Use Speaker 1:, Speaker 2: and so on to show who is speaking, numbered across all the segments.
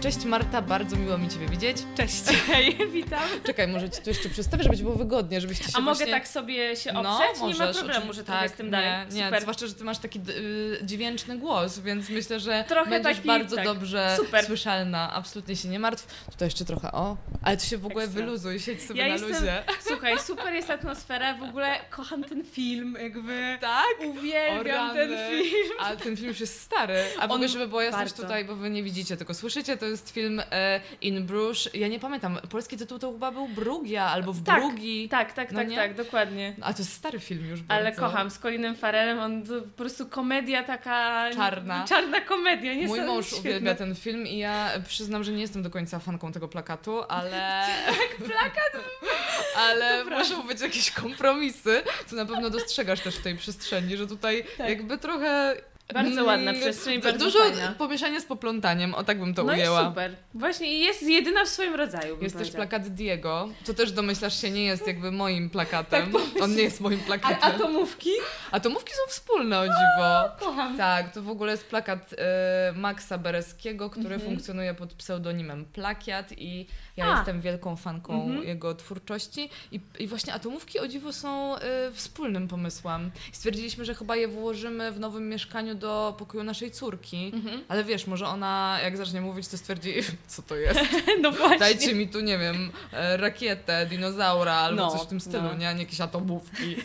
Speaker 1: Cześć Marta, bardzo miło mi Ciebie widzieć.
Speaker 2: Cześć. Hej, witam.
Speaker 1: Czekaj, może Ci tu jeszcze przedstawię, żeby Ci było wygodnie, żebyś Ty się
Speaker 2: A
Speaker 1: właśnie...
Speaker 2: mogę tak sobie się
Speaker 1: No,
Speaker 2: oprzeć? nie ma
Speaker 1: możesz,
Speaker 2: problemu,
Speaker 1: oczy-
Speaker 2: że trochę
Speaker 1: tak,
Speaker 2: jestem dalej.
Speaker 1: Nie, nie,
Speaker 2: Super.
Speaker 1: zwłaszcza, że Ty masz taki y, dźwięczny głos, więc myślę, że
Speaker 2: Trochę
Speaker 1: będziesz
Speaker 2: taki,
Speaker 1: bardzo
Speaker 2: tak.
Speaker 1: dobrze
Speaker 2: Super.
Speaker 1: słyszalna. Absolutnie się nie martw. Tutaj jeszcze trochę o, ale Ty się w ogóle
Speaker 2: Ekstra.
Speaker 1: wyluzuj, siedź sobie
Speaker 2: Ja
Speaker 1: na
Speaker 2: jestem-
Speaker 1: luzie.
Speaker 2: Słuchaj, super jest atmosfera, w ogóle kocham ten film, jakby
Speaker 1: Tak?
Speaker 2: uwielbiam ten film.
Speaker 1: Ale ten film już jest stary. A w ogóle, żeby była jasność tutaj, bo wy nie widzicie, tylko słyszycie, to jest film e, In Bruges. Ja nie pamiętam, polski tytuł to chyba był Brugia albo w
Speaker 2: Tak,
Speaker 1: Brugi.
Speaker 2: Tak, tak,
Speaker 1: No
Speaker 2: tak,
Speaker 1: nie?
Speaker 2: tak, dokładnie.
Speaker 1: A to jest stary film już
Speaker 2: Ale
Speaker 1: bardzo.
Speaker 2: kocham, z Colinem Farrellem, on to po prostu komedia taka...
Speaker 1: Czarna.
Speaker 2: Czarna komedia, nie
Speaker 1: Mój mąż
Speaker 2: świetne.
Speaker 1: uwielbia ten film i ja przyznam, że nie jestem do końca fanką tego plakatu, ale...
Speaker 2: Plakat?
Speaker 1: ale muszą być jakieś kompromisy, co na pewno dostrzegasz też w tej przestrzeni, że tutaj
Speaker 2: Tak.
Speaker 1: jakby trochę...
Speaker 2: Bardzo
Speaker 1: mm,
Speaker 2: ładna przestrzeń, bardzo
Speaker 1: Dużo
Speaker 2: fajna.
Speaker 1: pomieszania z poplątaniem, o tak bym to
Speaker 2: No
Speaker 1: ujęła.
Speaker 2: i super. Właśnie jest jedyna w swoim rodzaju,
Speaker 1: Jest też plakat Diego, co też domyślasz się nie jest jakby moim plakatem.
Speaker 2: Tak,
Speaker 1: On nie jest moim
Speaker 2: A
Speaker 1: plakatem.
Speaker 2: atomówki?
Speaker 1: Atomówki są wspólne o dziwo.
Speaker 2: Kocham.
Speaker 1: Tak, to w ogóle jest plakat e, Maxa Bereskiego, który
Speaker 2: Mhm.
Speaker 1: funkcjonuje pod pseudonimem Plakiat i ja
Speaker 2: A.
Speaker 1: jestem wielką fanką
Speaker 2: Mhm.
Speaker 1: jego twórczości. I, I właśnie atomówki o dziwo są e, wspólnym pomysłem. Stwierdziliśmy, że chyba je włożymy w nowym mieszkaniu do pokoju naszej córki.
Speaker 2: Mhm.
Speaker 1: Ale wiesz, może ona jak zacznie mówić, to stwierdzi, co to jest.
Speaker 2: No właśnie.
Speaker 1: Dajcie mi tu, nie wiem, e, rakietę, dinozaura albo
Speaker 2: No,
Speaker 1: coś w tym stylu,
Speaker 2: no.
Speaker 1: nie? nie? Jakieś atomówki.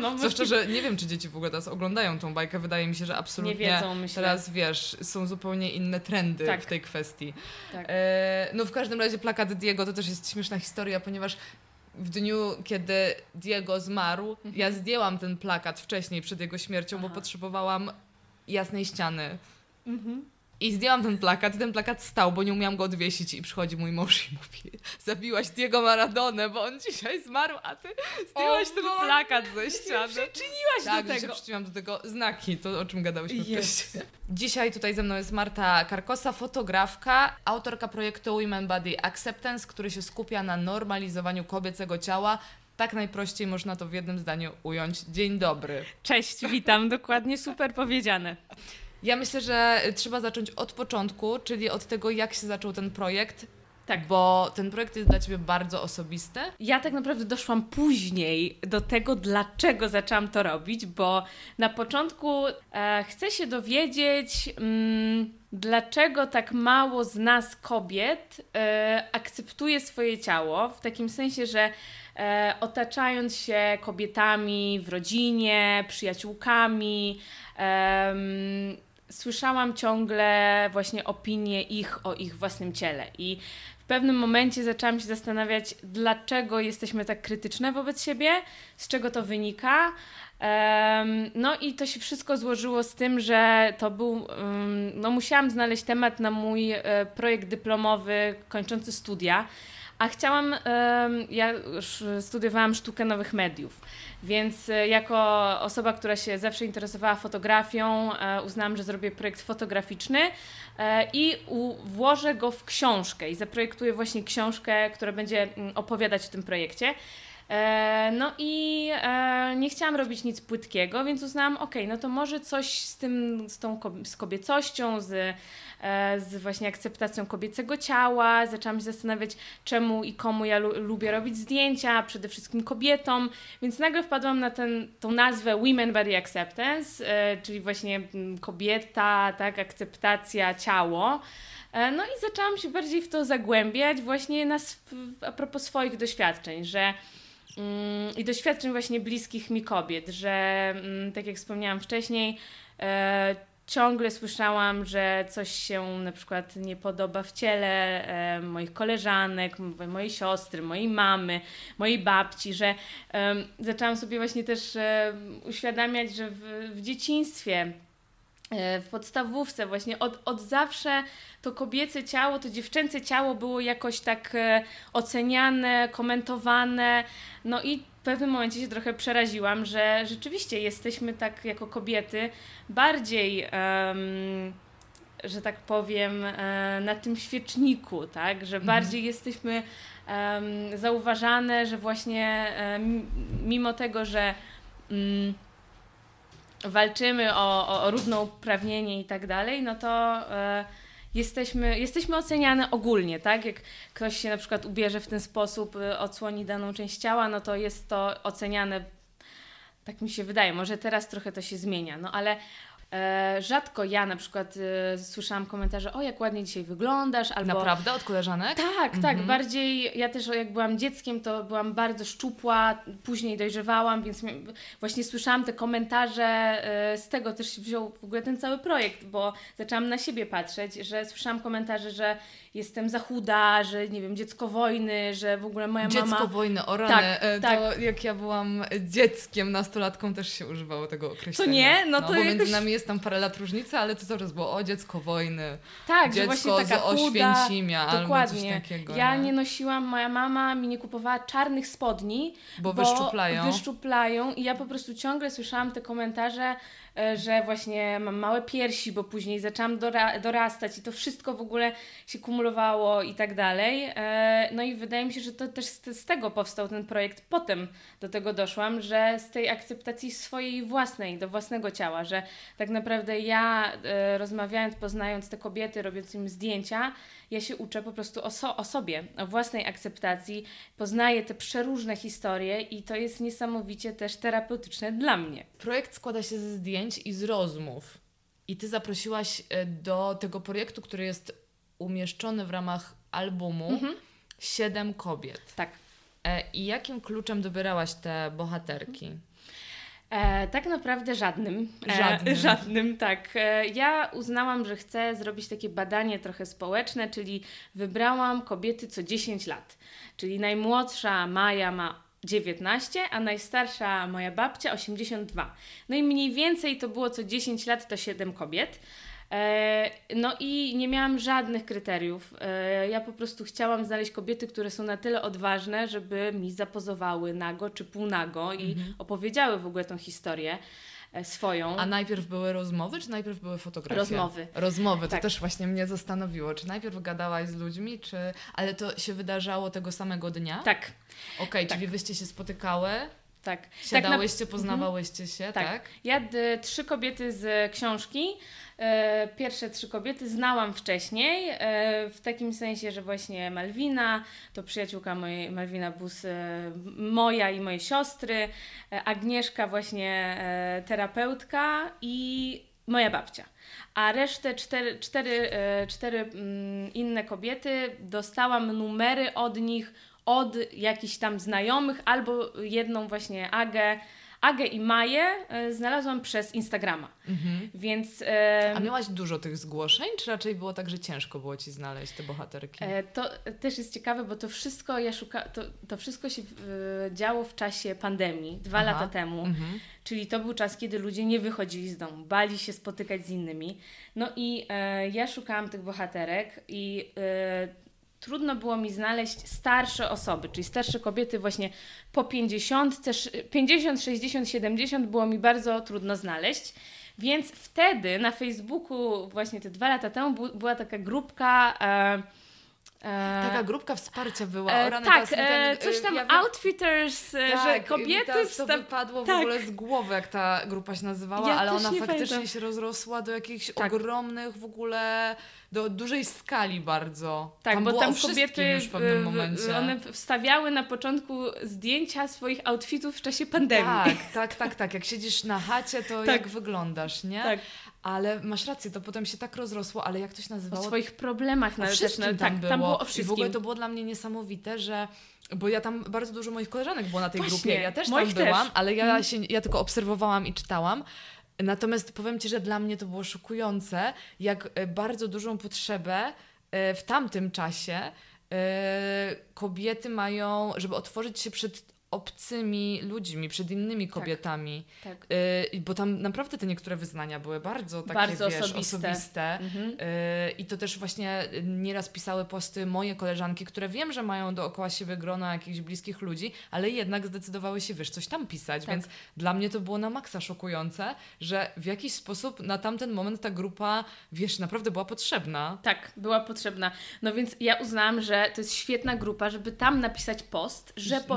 Speaker 2: no,
Speaker 1: Zwłaszcza, że nie wiem, czy dzieci w ogóle teraz oglądają tą bajkę. Wydaje mi się, że
Speaker 2: nie
Speaker 1: absolutnie
Speaker 2: wiedzą, myślę.
Speaker 1: teraz, wiesz, są zupełnie inne trendy
Speaker 2: Tak.
Speaker 1: w tej kwestii.
Speaker 2: Tak.
Speaker 1: E, no w każdym razie plakat Diego to też jest śmieszna historia, ponieważ w dniu, kiedy Diego zmarł, ja zdjęłam ten plakat wcześniej, przed jego śmiercią, bo
Speaker 2: Aha.
Speaker 1: potrzebowałam jasnej ściany.
Speaker 2: Mhm.
Speaker 1: I zdjęłam ten plakat i ten plakat stał, bo nie umiałam go odwiesić i przychodzi mój mąż i mówi zabiłaś Diego Maradonę, bo on dzisiaj zmarł, a ty zdjęłaś
Speaker 2: O
Speaker 1: ten
Speaker 2: Boże,
Speaker 1: plakat ze ściany.
Speaker 2: Przyczyniłaś
Speaker 1: Tak,
Speaker 2: do tego.
Speaker 1: przyczyniłam do tego znaki, to o czym gadałyśmy
Speaker 2: Jest.
Speaker 1: wcześniej. Dzisiaj tutaj ze mną jest Marta Karkosa, fotografka, autorka projektu Women Body Acceptance, który się skupia na normalizowaniu kobiecego ciała. Tak najprościej można to w jednym zdaniu ująć. Dzień dobry.
Speaker 2: Cześć, witam, dokładnie super powiedziane.
Speaker 1: Ja myślę, że trzeba zacząć od początku, czyli od tego, jak się zaczął ten projekt.
Speaker 2: Tak.
Speaker 1: Bo ten projekt jest dla Ciebie bardzo osobisty.
Speaker 2: Ja tak naprawdę doszłam później do tego, dlaczego zaczęłam to robić, bo na początku e, chcę się dowiedzieć, mm, dlaczego tak mało z nas kobiet e, akceptuje swoje ciało, w takim sensie, że e, otaczając się kobietami w rodzinie, przyjaciółkami, em, słyszałam ciągle właśnie opinie ich o ich własnym ciele i w pewnym momencie zaczęłam się zastanawiać, dlaczego jesteśmy tak krytyczne wobec siebie, z czego to wynika. No i to się wszystko złożyło z tym, że to był, no musiałam znaleźć temat na mój e, projekt dyplomowy kończący studia, a chciałam, ja studiowałam sztukę nowych mediów, więc e, jako osoba, która się zawsze interesowała fotografią, e, uznałam, że zrobię projekt fotograficzny e, i włożę go w książkę i zaprojektuję właśnie książkę, która będzie mm, opowiadać o tym projekcie. E, No i e, nie chciałam robić nic płytkiego, więc uznałam, ok, no to może coś z tym, z tą z kobiecością, z, e, z właśnie akceptacją kobiecego ciała. Zaczęłam się zastanawiać, czemu i komu ja lu- lubię robić zdjęcia, przede wszystkim kobietom, więc nagle wpadłam na ten, tą nazwę Women Body Acceptance, czyli właśnie mm, kobieta, tak, akceptacja, ciało. No i zaczęłam się bardziej w to zagłębiać właśnie na, a propos swoich doświadczeń, że i doświadczeń właśnie bliskich mi kobiet, że mm, tak jak wspomniałam wcześniej, e, ciągle słyszałam, że coś się na przykład nie podoba w ciele e, moich koleżanek, mojej siostry, mojej mamy, mojej babci, że zaczęłam sobie właśnie też e, uświadamiać, że w, w dzieciństwie w podstawówce właśnie od, od zawsze to kobiece ciało, to dziewczęce ciało było jakoś tak e, oceniane, komentowane. No i w pewnym momencie się trochę przeraziłam, że rzeczywiście jesteśmy tak jako kobiety bardziej, em, że tak powiem, e, na tym świeczniku, tak? Że bardziej jesteśmy em, zauważane, że właśnie em, mimo tego, że mm, walczymy o, o, o równouprawnienie i tak dalej, no to e, jesteśmy, jesteśmy oceniane ogólnie, tak? Jak ktoś się na przykład ubierze w ten sposób, y, odsłoni daną część ciała, no to jest to oceniane, tak mi się wydaje, może teraz trochę to się zmienia, no ale E, rzadko ja na przykład e, słyszałam komentarze, o jak ładnie dzisiaj wyglądasz, albo...
Speaker 1: Naprawdę? Od koleżanek?
Speaker 2: Tak, tak, mhm. bardziej, ja też jak byłam dzieckiem, to byłam bardzo szczupła, później dojrzewałam, więc właśnie słyszałam te komentarze, e, z tego też się wziął w ogóle ten cały projekt, bo zaczęłam na siebie patrzeć, że słyszałam komentarze, że jestem za chuda, że nie wiem, dziecko wojny, że w ogóle moja
Speaker 1: dziecko
Speaker 2: mama...
Speaker 1: Dziecko wojny, o rany. Tak, to tak. jak ja byłam dzieckiem, nastolatką też się używało tego określenia.
Speaker 2: Co nie? No,
Speaker 1: no
Speaker 2: to
Speaker 1: bo
Speaker 2: jakoś...
Speaker 1: między nami jest tam parę lat różnicy, ale to zaraz było o dziecko wojny.
Speaker 2: Tak,
Speaker 1: dziecko
Speaker 2: że właśnie taka
Speaker 1: z Oświęcimia
Speaker 2: chuda, dokładnie.
Speaker 1: albo coś takiego.
Speaker 2: Ja nie? nie nosiłam, moja mama mi nie kupowała czarnych spodni,
Speaker 1: bo, bo wyszczuplają.
Speaker 2: wyszczuplają i ja po prostu ciągle słyszałam te komentarze, E, że właśnie mam małe piersi, bo później zaczęłam dora dorastać i to wszystko w ogóle się kumulowało i tak dalej. E, no i wydaje mi się, że to też z, tego powstał ten projekt. Potem do tego doszłam, że z tej akceptacji swojej własnej, do własnego ciała, że tak naprawdę ja e, rozmawiając, poznając te kobiety, robiąc im zdjęcia, ja się uczę po prostu o, so, o sobie, o własnej akceptacji, poznaję te przeróżne historie i to jest niesamowicie też terapeutyczne dla mnie.
Speaker 1: Projekt składa się ze zdjęć i z rozmów. I ty zaprosiłaś e, do tego projektu, który jest umieszczony w ramach albumu, mhm. siedem kobiet.
Speaker 2: Tak.
Speaker 1: E, I jakim kluczem dobierałaś te bohaterki?
Speaker 2: E, tak naprawdę żadnym.
Speaker 1: E, żadnym.
Speaker 2: E, żadnym, tak. E, ja uznałam, że chcę zrobić takie badanie trochę społeczne, czyli wybrałam kobiety co 10 lat. Czyli najmłodsza Maja ma 19, a najstarsza moja babcia 82. No i mniej więcej to było co 10 lat to 7 kobiet. E, no i nie miałam żadnych kryteriów. E, ja po prostu chciałam znaleźć kobiety, które są na tyle odważne, żeby mi zapozowały nago czy półnago i mhm. opowiedziały w ogóle tą historię e, swoją.
Speaker 1: A najpierw były rozmowy, czy najpierw były fotografie?
Speaker 2: Rozmowy.
Speaker 1: Rozmowy, to tak. też właśnie mnie zastanowiło. Czy najpierw gadałaś z ludźmi, czy... Ale to się wydarzało tego samego dnia?
Speaker 2: Tak.
Speaker 1: Okej, okay, tak. czyli wyście się spotykały?
Speaker 2: Tak.
Speaker 1: Siadałyście, tak na... poznawałyście się, tak? tak?
Speaker 2: Ja trzy kobiety z książki pierwsze trzy kobiety znałam wcześniej, e, w takim sensie, że właśnie Malwina to przyjaciółka mojej, Malwina Bus, e, moja i mojej siostry, Agnieszka właśnie terapeutka i moja babcia. A resztę cztery, cztery, cztery mm, inne kobiety dostałam numery od nich, od jakichś tam znajomych, albo jedną właśnie Agę, Agę i Maję e, znalazłam przez Instagrama. Mhm. Więc.
Speaker 1: E, A miałaś dużo tych zgłoszeń, czy raczej było tak, że ciężko było ci znaleźć te bohaterki?
Speaker 2: E, to też jest ciekawe, bo to wszystko ja szuka, to, to wszystko się e, działo w czasie pandemii, dwa Aha. lata temu. Mhm. Czyli to był czas, kiedy ludzie nie wychodzili z domu, bali się spotykać z innymi. No i e, ja szukałam tych bohaterek i e, trudno było mi znaleźć starsze osoby, czyli starsze kobiety właśnie po 50, 50, 60, 70 było mi bardzo trudno znaleźć. Więc wtedy na Facebooku, właśnie te dwa lata temu, była taka grupka. E,
Speaker 1: Taka grupka wsparcia była.
Speaker 2: E, tak, teraz, e, coś tam ja outfitters, e, tak, że kobiety...
Speaker 1: Tak, to wypadło tak. w ogóle z głowy, jak ta grupa się nazywała, ja ale ona faktycznie pamiętam. się rozrosła do jakichś tak. ogromnych w ogóle, do dużej skali bardzo.
Speaker 2: Tak,
Speaker 1: tam
Speaker 2: bo tam kobiety
Speaker 1: już w pewnym momencie.
Speaker 2: one wstawiały na początku zdjęcia swoich outfitów w czasie pandemii.
Speaker 1: Tak, tak, tak, tak. Jak siedzisz na chacie, to tak. jak wyglądasz, nie? Tak. Ale masz rację, to potem się tak rozrosło, ale jak to się nazywało?
Speaker 2: O swoich problemach
Speaker 1: na też, tam, tak, było. tam było o wszystkim. I w ogóle to było dla mnie niesamowite, że bo ja tam bardzo dużo moich koleżanek było na tej Właśnie, grupie. Ja też tam byłam, też. ale ja, mhm. się, ja tylko obserwowałam i czytałam. Natomiast powiem Ci, że dla mnie to było szokujące, jak e, bardzo dużą potrzebę e, w tamtym czasie e, kobiety mają, żeby otworzyć się przed obcymi ludźmi, przed innymi tak, kobietami. Tak, tak. Y, bo tam naprawdę te niektóre wyznania były bardzo takie, bardzo wiesz, osobiste. osobiste. Mhm. Y, I to też właśnie nieraz pisały posty moje koleżanki, które wiem, że mają dookoła siebie grono jakichś bliskich ludzi, ale jednak zdecydowały się, wiesz, coś tam pisać. Tak. Więc dla mnie to było na maksa szokujące, że w jakiś sposób na tamten moment ta grupa, wiesz, naprawdę była potrzebna.
Speaker 2: Tak, była potrzebna. No więc ja uznałam, że to jest świetna grupa, żeby tam napisać post, że mhm.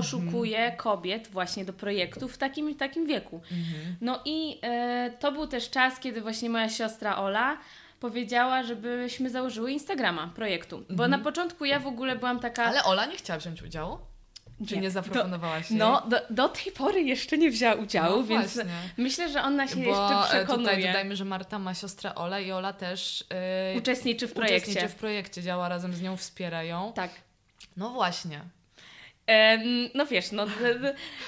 Speaker 2: Kobiet właśnie do projektu w takim, takim wieku. Mhm. No i e, to był też czas, kiedy właśnie moja siostra Ola powiedziała, żebyśmy założyły Instagrama projektu. Bo na początku ja w ogóle byłam taka...
Speaker 1: Ale Ola nie chciała wziąć udziału? Czy nie, zaproponowałaś jej?
Speaker 2: No, do, do tej pory jeszcze nie wzięła udziału,
Speaker 1: No
Speaker 2: więc
Speaker 1: właśnie.
Speaker 2: myślę, że ona się
Speaker 1: Bo
Speaker 2: jeszcze
Speaker 1: e,
Speaker 2: przekonuje.
Speaker 1: tutaj dodajmy, że Marta ma siostrę Olę i Ola też yy,
Speaker 2: Uczestniczy w projekcie.
Speaker 1: uczestniczy w projekcie, działa razem z nią, wspiera ją.
Speaker 2: Tak.
Speaker 1: No właśnie.
Speaker 2: No wiesz, no, to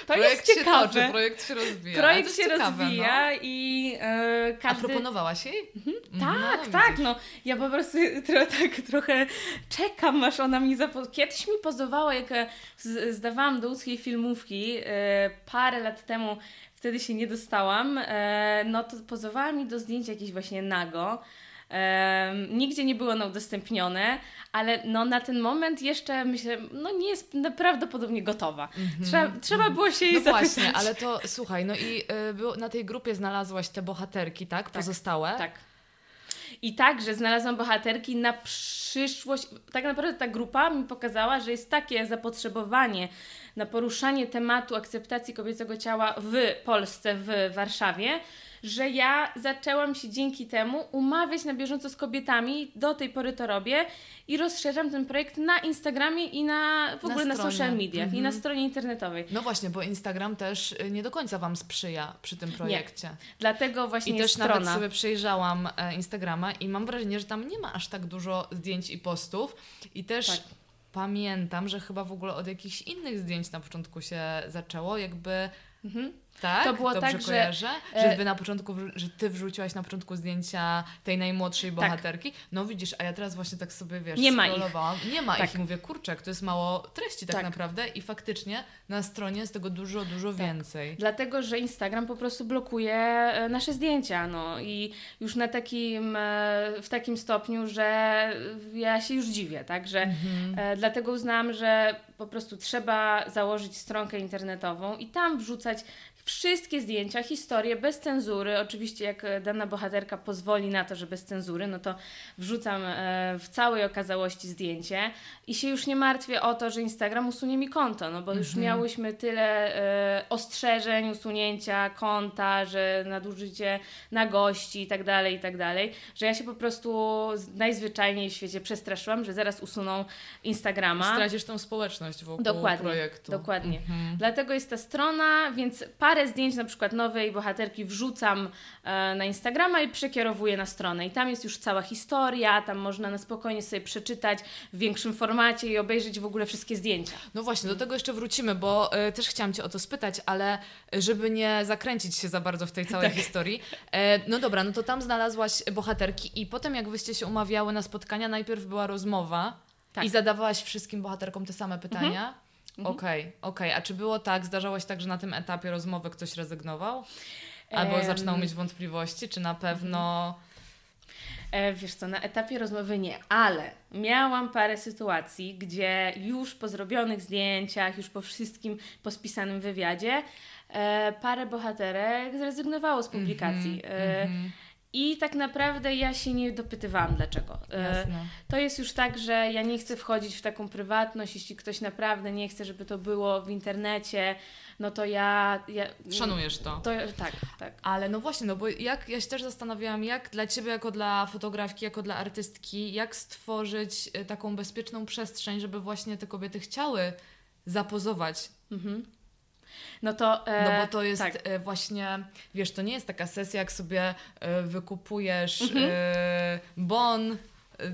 Speaker 1: projekt
Speaker 2: jest
Speaker 1: się
Speaker 2: ciekawe.
Speaker 1: toczy, projekt się rozwija.
Speaker 2: Projekt się
Speaker 1: ciekawe,
Speaker 2: rozwija i e,
Speaker 1: No. A
Speaker 2: każdy...
Speaker 1: proponowałaś jej? Mhm.
Speaker 2: Tak,
Speaker 1: No,
Speaker 2: tak,
Speaker 1: widzisz.
Speaker 2: no. Ja po prostu tro, tak trochę czekam, aż ona mi zapo... Kiedyś mi pozowała, jak e, zdawałam do łódzkiej filmówki e, parę lat temu, wtedy się nie dostałam, e, no to pozowała mi do zdjęć jakieś właśnie nago. Em, nigdzie nie było ono udostępnione, ale no na ten moment jeszcze myślę, no nie jest prawdopodobnie gotowa. Trzeba, trzeba było się jej
Speaker 1: Mhm. No
Speaker 2: zapytać.
Speaker 1: właśnie, ale to słuchaj, no i y, było, na tej grupie znalazłaś te bohaterki, tak? Pozostałe?
Speaker 2: Tak. I także znalazłam bohaterki na przyszłość. Tak naprawdę ta grupa mi pokazała, że jest takie zapotrzebowanie na poruszanie tematu akceptacji kobiecego ciała w Polsce, w Warszawie, że ja zaczęłam się dzięki temu umawiać na bieżąco z kobietami, do tej pory to robię i rozszerzam ten projekt na Instagramie i na w
Speaker 1: Na
Speaker 2: ogóle na
Speaker 1: stronie.
Speaker 2: social mediach i
Speaker 1: Mhm.
Speaker 2: na stronie internetowej.
Speaker 1: No właśnie, bo Instagram też nie do końca Wam sprzyja przy tym projekcie.
Speaker 2: Dlatego właśnie
Speaker 1: I też nawet
Speaker 2: strona.
Speaker 1: sobie przejrzałam e, Instagrama i mam wrażenie, że tam nie ma aż tak dużo zdjęć i postów. I też
Speaker 2: Tak.
Speaker 1: pamiętam, że chyba w ogóle od jakichś innych zdjęć na początku się zaczęło, jakby...
Speaker 2: Mhm.
Speaker 1: Tak?
Speaker 2: To było
Speaker 1: Dobrze
Speaker 2: tak, że,
Speaker 1: kojarzę?
Speaker 2: e,
Speaker 1: Że, wy na początku, że ty wrzuciłaś na początku zdjęcia tej najmłodszej bohaterki. No widzisz, a ja teraz właśnie tak sobie, wiesz,
Speaker 2: Tak. Nie ma ich.
Speaker 1: Nie ma
Speaker 2: Tak.
Speaker 1: ich. Mówię, kurczę, to jest mało treści tak,
Speaker 2: Tak.
Speaker 1: naprawdę i faktycznie na stronie jest tego dużo, dużo
Speaker 2: Tak.
Speaker 1: więcej.
Speaker 2: Dlatego, że Instagram po prostu blokuje e, nasze zdjęcia, no i już na takim, e, w takim stopniu, że ja się już dziwię, tak, że
Speaker 1: Mhm.
Speaker 2: dlatego uznałam, że po prostu trzeba założyć stronkę internetową i tam wrzucać wszystkie zdjęcia, historie bez cenzury. Oczywiście jak e, dana bohaterka pozwoli na to, że bez cenzury, no to wrzucam e, w całej okazałości zdjęcie i się już nie martwię o to, że Instagram usunie mi konto, no bo już
Speaker 1: Mhm.
Speaker 2: miałyśmy tyle e, ostrzeżeń, usunięcia konta, że nadużycie na gości i tak dalej, i tak dalej, że ja się po prostu najzwyczajniej w świecie przestraszyłam, że zaraz usuną Instagrama.
Speaker 1: Stracisz tą społeczność wokół
Speaker 2: Dokładnie,
Speaker 1: projektu.
Speaker 2: dokładnie.
Speaker 1: Mhm.
Speaker 2: Dlatego jest ta strona, więc parę zdjęć na przykład nowej bohaterki wrzucam e, na Instagrama i przekierowuję na stronę. I tam jest już cała historia, tam można na spokojnie sobie przeczytać w większym formacie i obejrzeć w ogóle wszystkie zdjęcia.
Speaker 1: No właśnie, do tego jeszcze wrócimy, bo y, też chciałam Cię o to spytać, ale y, żeby nie zakręcić się za bardzo w tej całej
Speaker 2: Tak.
Speaker 1: historii. E, no dobra, no to tam znalazłaś bohaterki i potem jak wyście się umawiały na spotkania, najpierw była rozmowa
Speaker 2: Tak.
Speaker 1: i zadawałaś wszystkim bohaterkom te same pytania? Okej, okej. A czy było tak, zdarzało się tak, że na tym etapie rozmowy ktoś rezygnował? Albo zaczynał mieć wątpliwości, czy na pewno...
Speaker 2: E, wiesz co, na etapie rozmowy nie, ale miałam parę sytuacji, gdzie już po zrobionych zdjęciach, już po wszystkim, po spisanym wywiadzie, e, parę bohaterek zrezygnowało z publikacji. E,
Speaker 1: Mhm,
Speaker 2: I tak naprawdę ja się nie dopytywałam dlaczego. E,
Speaker 1: jasne.
Speaker 2: To jest już tak, że ja nie chcę wchodzić w taką prywatność. Jeśli ktoś naprawdę nie chce, żeby to było w internecie, no to ja. ja
Speaker 1: Szanujesz to.
Speaker 2: To, tak, tak.
Speaker 1: Ale no właśnie, no bo jak ja się też zastanawiałam, jak dla ciebie, jako dla fotografki, jako dla artystki, jak stworzyć y, taką bezpieczną przestrzeń, żeby właśnie te kobiety chciały zapozować.
Speaker 2: Mhm. No to. e,
Speaker 1: No bo to jest
Speaker 2: Tak.
Speaker 1: y, właśnie, wiesz, to nie jest taka sesja, jak sobie y, wykupujesz
Speaker 2: Mhm.
Speaker 1: y, bon, y,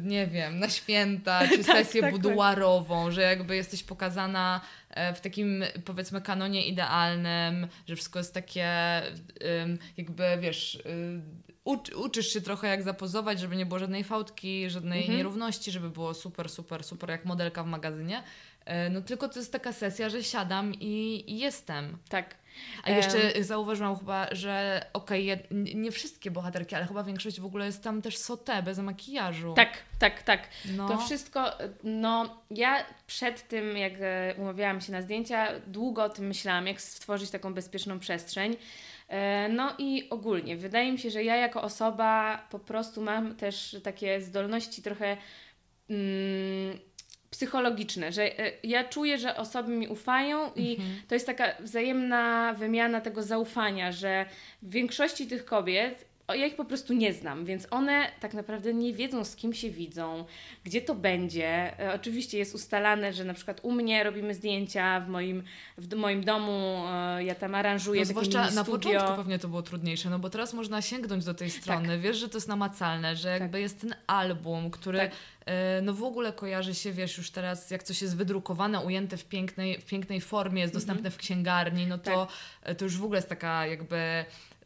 Speaker 1: nie wiem, na święta, czy
Speaker 2: Tak,
Speaker 1: sesję
Speaker 2: tak, tak.
Speaker 1: buduarową, że jakby jesteś pokazana e, w takim, powiedzmy, kanonie idealnym, że wszystko jest takie, jakby, wiesz, ucz, uczysz się trochę jak zapozować, żeby nie było żadnej fałdki, żadnej
Speaker 2: Mhm.
Speaker 1: nierówności, żeby było super, super, super, jak modelka w magazynie. E, No tylko to jest taka sesja, że siadam i, i jestem.
Speaker 2: Tak.
Speaker 1: A jeszcze zauważyłam chyba, że okej, n- nie wszystkie bohaterki, ale chyba większość w ogóle jest tam też sotę, bez makijażu.
Speaker 2: Tak, tak, tak.
Speaker 1: No.
Speaker 2: To wszystko, no ja przed tym, jak e, umawiałam się na zdjęcia, długo o tym myślałam, jak stworzyć taką bezpieczną przestrzeń. E, No i ogólnie, wydaje mi się, że ja jako osoba po prostu mam też takie zdolności trochę mm, psychologiczne, że e, ja czuję, że osoby mi ufają i
Speaker 1: Mhm.
Speaker 2: to jest taka wzajemna wymiana tego zaufania, że w większości tych kobiet ja ich po prostu nie znam, więc one tak naprawdę nie wiedzą, z kim się widzą, gdzie to będzie. E, oczywiście jest ustalane, że na przykład u mnie robimy zdjęcia w moim, w moim domu, e, ja tam aranżuję
Speaker 1: no, zwłaszcza
Speaker 2: na
Speaker 1: początku pewnie to było trudniejsze, no bo teraz można sięgnąć do tej strony, tak. wiesz, że to jest namacalne, że jakby tak. jest ten album, który tak. e, no w ogóle kojarzy się, wiesz, już teraz jak coś jest wydrukowane, ujęte w pięknej, w pięknej formie, jest mhm. dostępne w księgarni, no to, tak. to już w ogóle jest taka jakby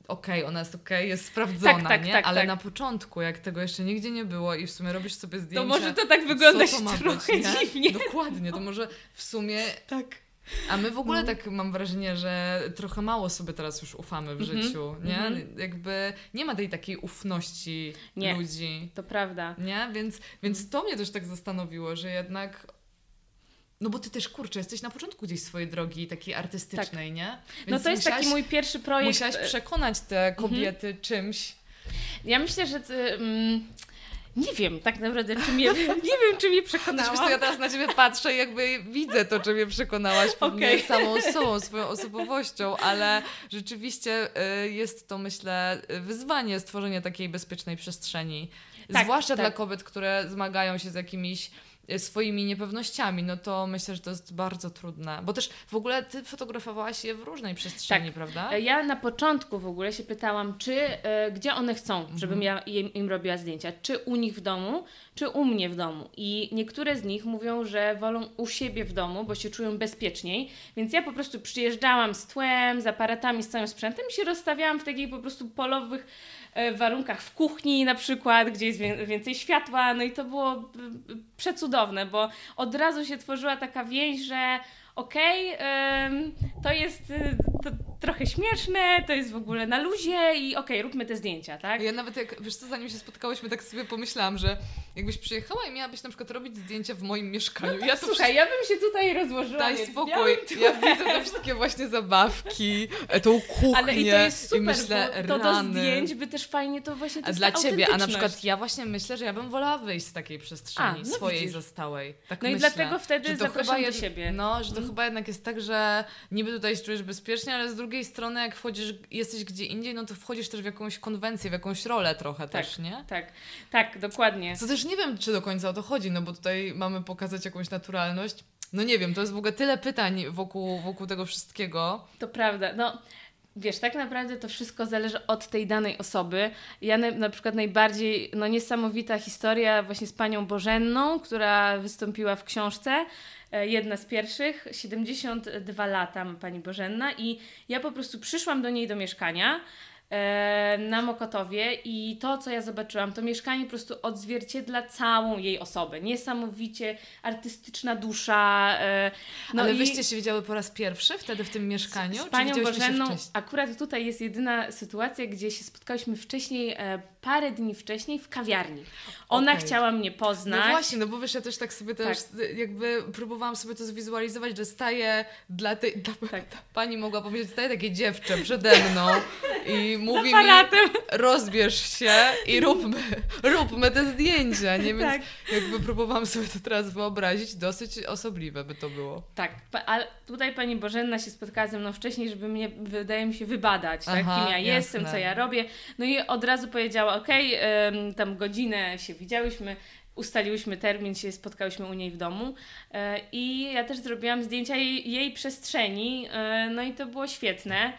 Speaker 1: okej, okay, ona jest okej, okay, jest sprawdzona, tak, tak, nie? Tak, Ale tak. na początku, jak tego jeszcze nigdzie nie było i w sumie robisz sobie zdjęcia...
Speaker 2: To może to tak wyglądać to trochę być, dziwnie.
Speaker 1: Dokładnie, to może w sumie... Tak. A my w ogóle no. tak mam wrażenie, że trochę mało sobie teraz już ufamy w mm -hmm. życiu, nie? Mm -hmm. Jakby nie ma tej takiej ufności nie, ludzi.
Speaker 2: to prawda.
Speaker 1: Nie? Więc, więc to mnie też tak zastanowiło, że jednak no bo ty też, kurczę, jesteś na początku gdzieś swojej drogi takiej artystycznej, tak. nie?
Speaker 2: No Więc no to jest musiałaś, taki mój pierwszy projekt.
Speaker 1: Musiałaś przekonać te mhm. kobiety mhm. czymś.
Speaker 2: Ja myślę, że... Ty, mm, nie wiem tak naprawdę, czy mnie, nie wiem, czy mnie przekonała.
Speaker 1: Znaczy, ja teraz na ciebie patrzę i jakby widzę to, czy mnie przekonałaś pewnie okay. samą sobą, swoją osobowością, ale rzeczywiście y, jest to, myślę, wyzwanie stworzenia takiej bezpiecznej przestrzeni. Tak, Zwłaszcza tak. dla kobiet, które zmagają się z jakimiś swoimi niepewnościami, no to myślę, że to jest bardzo trudne. Bo też w ogóle ty fotografowałaś je w różnej przestrzeni, tak. prawda?
Speaker 2: Ja na początku w ogóle się pytałam, czy y, gdzie one chcą, mhm. żebym ja im, im robiła zdjęcia. Czy u nich w domu, czy u mnie w domu. I niektóre z nich mówią, że wolą u siebie w domu, bo się czują bezpieczniej. Więc ja po prostu przyjeżdżałam z tłem, z aparatami, z całym sprzętem i się rozstawiałam w takich po prostu polowych E, warunkach w kuchni na przykład, gdzie jest więcej światła, no i to było przecudowne, bo od razu się tworzyła taka więź, że okej, okay, to jest y, to trochę śmieszne, to jest w ogóle na luzie i okej, okay, róbmy te zdjęcia, tak?
Speaker 1: Ja nawet jak, wiesz co, zanim się spotkałyśmy, tak sobie pomyślałam, że jakbyś przyjechała i miałabyś na przykład robić zdjęcia w moim mieszkaniu.
Speaker 2: No ja to słuchaj, ja bym się tutaj rozłożyła.
Speaker 1: Daj spokój, ja widzę te wszystkie właśnie zabawki, e, tą kuchnię Ale i to jest super, i myślę,
Speaker 2: to do zdjęć by też fajnie to właśnie to
Speaker 1: A dla Ciebie, a na przykład ja właśnie myślę, że ja bym wolała wyjść z takiej przestrzeni, a, no swojej widzisz. zostałej. Tak
Speaker 2: no
Speaker 1: myślę,
Speaker 2: i dlatego wtedy zapraszam do siebie.
Speaker 1: No, że to chyba jednak jest tak, że niby tutaj się czujesz bezpiecznie, ale z drugiej strony jak wchodzisz, jesteś gdzie indziej, no to wchodzisz też w jakąś konwencję, w jakąś rolę trochę tak, też, nie?
Speaker 2: Tak, tak, dokładnie.
Speaker 1: Co też nie wiem, czy do końca o to chodzi, no bo tutaj mamy pokazać jakąś naturalność. No nie wiem, to jest w ogóle tyle pytań wokół, wokół tego wszystkiego.
Speaker 2: To prawda, no... Wiesz, tak naprawdę to wszystko zależy od tej danej osoby. Ja na, na, przykład najbardziej, no niesamowita historia właśnie z panią Bożenną, która wystąpiła w książce, jedna z pierwszych, 72 lata ma pani Bożenna i ja po prostu przyszłam do niej do mieszkania E, na Mokotowie i to, co ja zobaczyłam, to mieszkanie po prostu odzwierciedla całą jej osobę. Niesamowicie artystyczna dusza. E,
Speaker 1: no Ale i... wyście się widziały po raz pierwszy wtedy w tym mieszkaniu?
Speaker 2: Z, z panią Bożenną akurat tutaj jest jedyna sytuacja, gdzie się spotkałyśmy wcześniej, e, parę dni wcześniej w kawiarni. Ona okay. chciała mnie poznać.
Speaker 1: No właśnie, no bo wiesz, ja też tak sobie też tak. jakby próbowałam sobie to zwizualizować, że staje dla tej, dla, tak. pani mogła powiedzieć, staje takie dziewczę przede mną i mówi mi, rozbierz się i róbmy, róbmy te zdjęcia, nie? Więc tak. jakby próbowałam sobie to teraz wyobrazić, dosyć osobliwe by to było.
Speaker 2: Tak, ale tutaj pani Bożenna się spotkała ze mną wcześniej, żeby mnie, wydaje mi się, wybadać, tak? Aha, kim ja jasne. jestem, co ja robię. No i od razu powiedziała, okej, okay, tam godzinę się widziałyśmy, ustaliłyśmy termin, się spotkałyśmy u niej w domu e, i ja też zrobiłam zdjęcia jej, jej przestrzeni, e, no i to było świetne.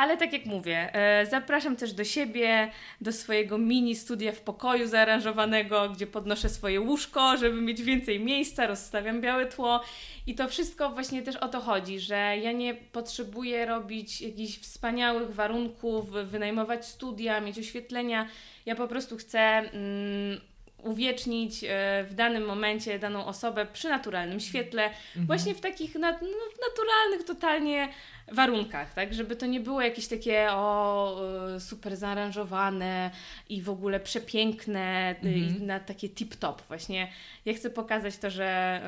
Speaker 2: Ale tak jak mówię, e, zapraszam też do siebie, do swojego mini studia w pokoju zaaranżowanego, gdzie podnoszę swoje łóżko, żeby mieć więcej miejsca, rozstawiam białe tło i to wszystko właśnie też o to chodzi, że ja nie potrzebuję robić jakichś wspaniałych warunków, wynajmować studia, mieć oświetlenia. Ja po prostu chcę mm, uwiecznić e, w danym momencie daną osobę przy naturalnym świetle, mhm. właśnie w takich nat no, naturalnych totalnie warunkach, tak? Żeby to nie było jakieś takie o e, super zaaranżowane i w ogóle przepiękne mhm. i na takie tip-top. Właśnie ja chcę pokazać to, że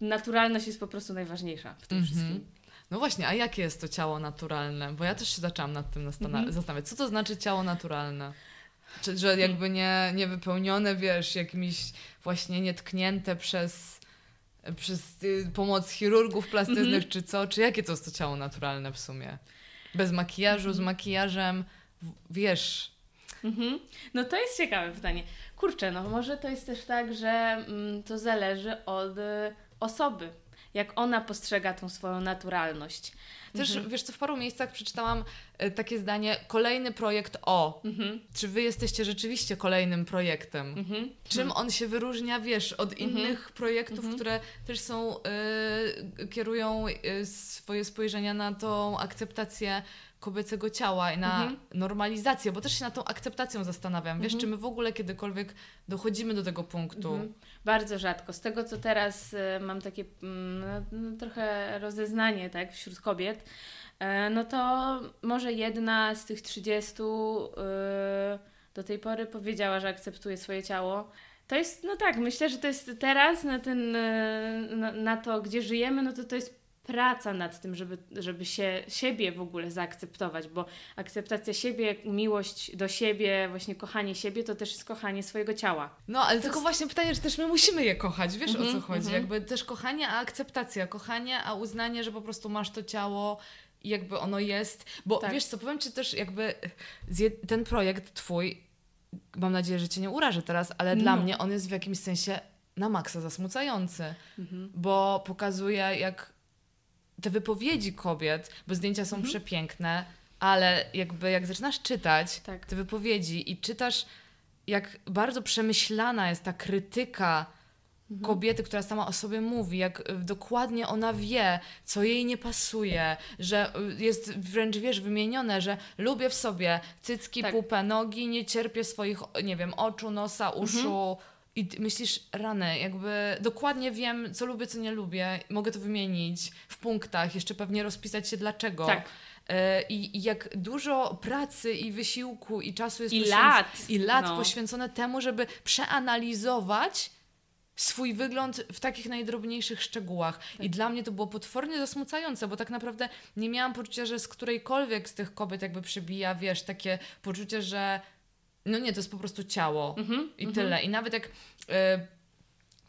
Speaker 2: naturalność jest po prostu najważniejsza w tym mhm. wszystkim.
Speaker 1: No właśnie, a jakie jest to ciało naturalne? Bo ja też się zaczęłam nad tym mhm. zastanawiać. Co to znaczy ciało naturalne? Czy, że jakby nie, nie wypełnione, wiesz, jakimiś właśnie nietknięte przez, przez y, pomoc chirurgów plastycznych, mm -hmm. czy co? Czy jakie to jest to ciało naturalne w sumie? Bez makijażu, z makijażem, wiesz,
Speaker 2: Mhm. No to jest ciekawe pytanie. Kurczę, no może to jest też tak, że mm, to zależy od y, osoby, jak ona postrzega tą swoją naturalność.
Speaker 1: Też, mhm. wiesz co, w paru miejscach przeczytałam y, takie zdanie, kolejny projekt o. Mhm. Czy wy jesteście rzeczywiście kolejnym projektem? Mhm. Czym mhm. on się wyróżnia, wiesz, od mhm. innych projektów, mhm. które też są, y, kierują y, swoje spojrzenia na tą akceptację kobiecego ciała i na mhm. normalizację, bo też się na tą akceptacją zastanawiam. Wiesz, mhm. czy my w ogóle kiedykolwiek dochodzimy do tego punktu? Mhm.
Speaker 2: Bardzo rzadko. Z tego, co teraz y, mam takie mm, no, trochę rozeznanie tak, wśród kobiet, y, no to może jedna z tych 30 y, do tej pory powiedziała, że akceptuje swoje ciało. To jest, no tak, myślę, że to jest teraz na, ten, na, na to, gdzie żyjemy, no to to jest praca nad tym, żeby, żeby się, siebie w ogóle zaakceptować, bo akceptacja siebie, miłość do siebie, właśnie kochanie siebie, to też jest kochanie swojego ciała.
Speaker 1: No, ale to tylko jest... właśnie pytanie, że też my musimy je kochać, wiesz mm -hmm, o co mhm, chodzi? Mm -hmm. Jakby też kochanie, a akceptacja, kochanie, a uznanie, że po prostu masz to ciało i jakby ono jest, bo tak. wiesz co, powiem Ci też jakby ten projekt Twój, mam nadzieję, że Cię nie urażę teraz, ale no. dla mnie on jest w jakimś sensie na maksa zasmucający, mm -hmm. bo pokazuje jak te wypowiedzi kobiet, bo zdjęcia są mhm. przepiękne, ale jakby jak zaczynasz czytać tak. te wypowiedzi i czytasz, jak bardzo przemyślana jest ta krytyka mhm. kobiety, która sama o sobie mówi, jak dokładnie ona wie, co jej nie pasuje, że jest wręcz, wiesz, wymienione, że lubię w sobie cycki, tak. pupę, nogi, nie cierpię swoich, nie wiem, oczu, nosa, uszu, mhm i myślisz, rany, jakby dokładnie wiem, co lubię, co nie lubię, mogę to wymienić w punktach, jeszcze pewnie rozpisać się dlaczego. Tak. E, I, I, jak dużo pracy i wysiłku i czasu jest
Speaker 2: I lat,
Speaker 1: i lat no. poświęcone temu, żeby przeanalizować swój wygląd w takich najdrobniejszych szczegółach. Tak. I dla mnie to było potwornie zasmucające, bo tak naprawdę nie miałam poczucia, że z którejkolwiek z tych kobiet jakby przybija, wiesz, takie poczucie, że no nie, to jest po prostu ciało mm-hmm, i mm-hmm. tyle. I nawet jak y,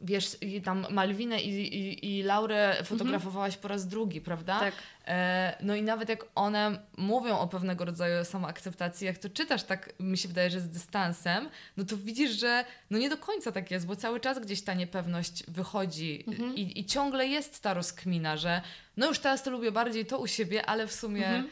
Speaker 1: wiesz, tam Malwinę i, i, i Laurę fotografowałaś mm-hmm. po raz drugi, prawda? Tak. E, no i nawet jak one mówią o pewnego rodzaju samoakceptacji, jak to czytasz tak, mi się wydaje, że z dystansem, no to widzisz, że no nie do końca tak jest, bo cały czas gdzieś ta niepewność wychodzi mm-hmm. i, i ciągle jest ta rozkmina, że no już teraz to lubię bardziej to u siebie, ale w sumie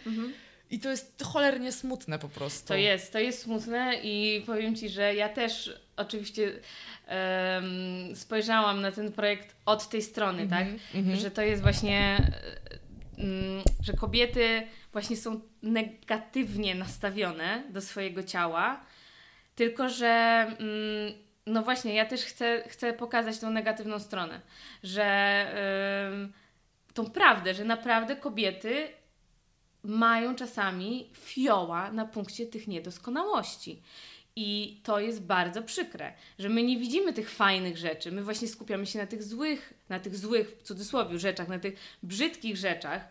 Speaker 1: i to jest cholernie smutne po prostu.
Speaker 2: To jest, to jest smutne i powiem Ci, że ja też oczywiście um, spojrzałam na ten projekt od tej strony, mm -hmm, tak? Mm -hmm. Że to jest właśnie, um, że kobiety właśnie są negatywnie nastawione do swojego ciała, tylko że um, no właśnie, ja też chcę, chcę pokazać tą negatywną stronę, że tą prawdę, że naprawdę kobiety mają czasami fioła na punkcie tych niedoskonałości. I to jest bardzo przykre, że my nie widzimy tych fajnych rzeczy. My właśnie skupiamy się na tych złych, na tych złych w cudzysłowie rzeczach, na tych brzydkich rzeczach.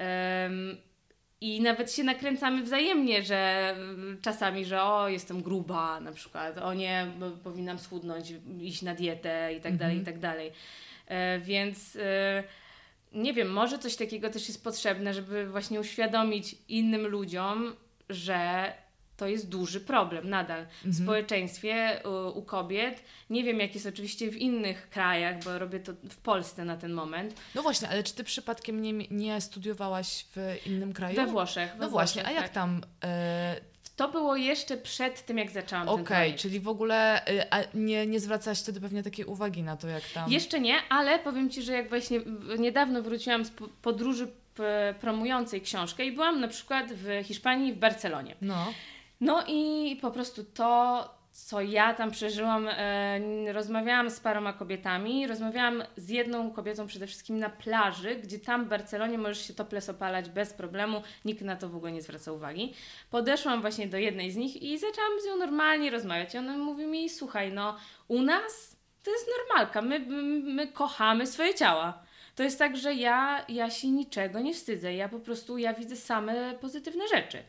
Speaker 2: Um, i nawet się nakręcamy wzajemnie, że czasami, że o, jestem gruba na przykład, o nie, powinnam schudnąć, iść na dietę i tak dalej, i mhm. tak dalej. E, więc e, nie wiem, może coś takiego też jest potrzebne, żeby właśnie uświadomić innym ludziom, że to jest duży problem nadal w mhm. społeczeństwie u, u, kobiet. Nie wiem, jak jest oczywiście w innych krajach, bo robię to w Polsce na ten moment.
Speaker 1: No właśnie, ale czy ty przypadkiem nie, nie studiowałaś w innym kraju?
Speaker 2: We Włoszech. We
Speaker 1: no
Speaker 2: Włoszech,
Speaker 1: właśnie, a jak tak. tam e,
Speaker 2: to było jeszcze przed tym, jak zaczęłam okay, ten Okej,
Speaker 1: czyli w ogóle y, nie, nie zwracałaś wtedy pewnie takiej uwagi na to, jak tam...
Speaker 2: Jeszcze nie, ale powiem Ci, że jak właśnie niedawno wróciłam z podróży promującej książkę i byłam na przykład w Hiszpanii, w Barcelonie. No. No i po prostu to co ja tam przeżyłam. E, rozmawiałam z paroma kobietami. Rozmawiałam z jedną kobietą przede wszystkim na plaży, gdzie tam w Barcelonie możesz się topless opalać bez problemu. Nikt na to w ogóle nie zwraca uwagi. Podeszłam właśnie do jednej z nich i zaczęłam z nią normalnie rozmawiać. I ona mówi mi, słuchaj, no u nas to jest normalka. My, my, my kochamy swoje ciała. To jest tak, że ja, ja się niczego nie wstydzę. Ja po prostu, ja widzę same pozytywne rzeczy.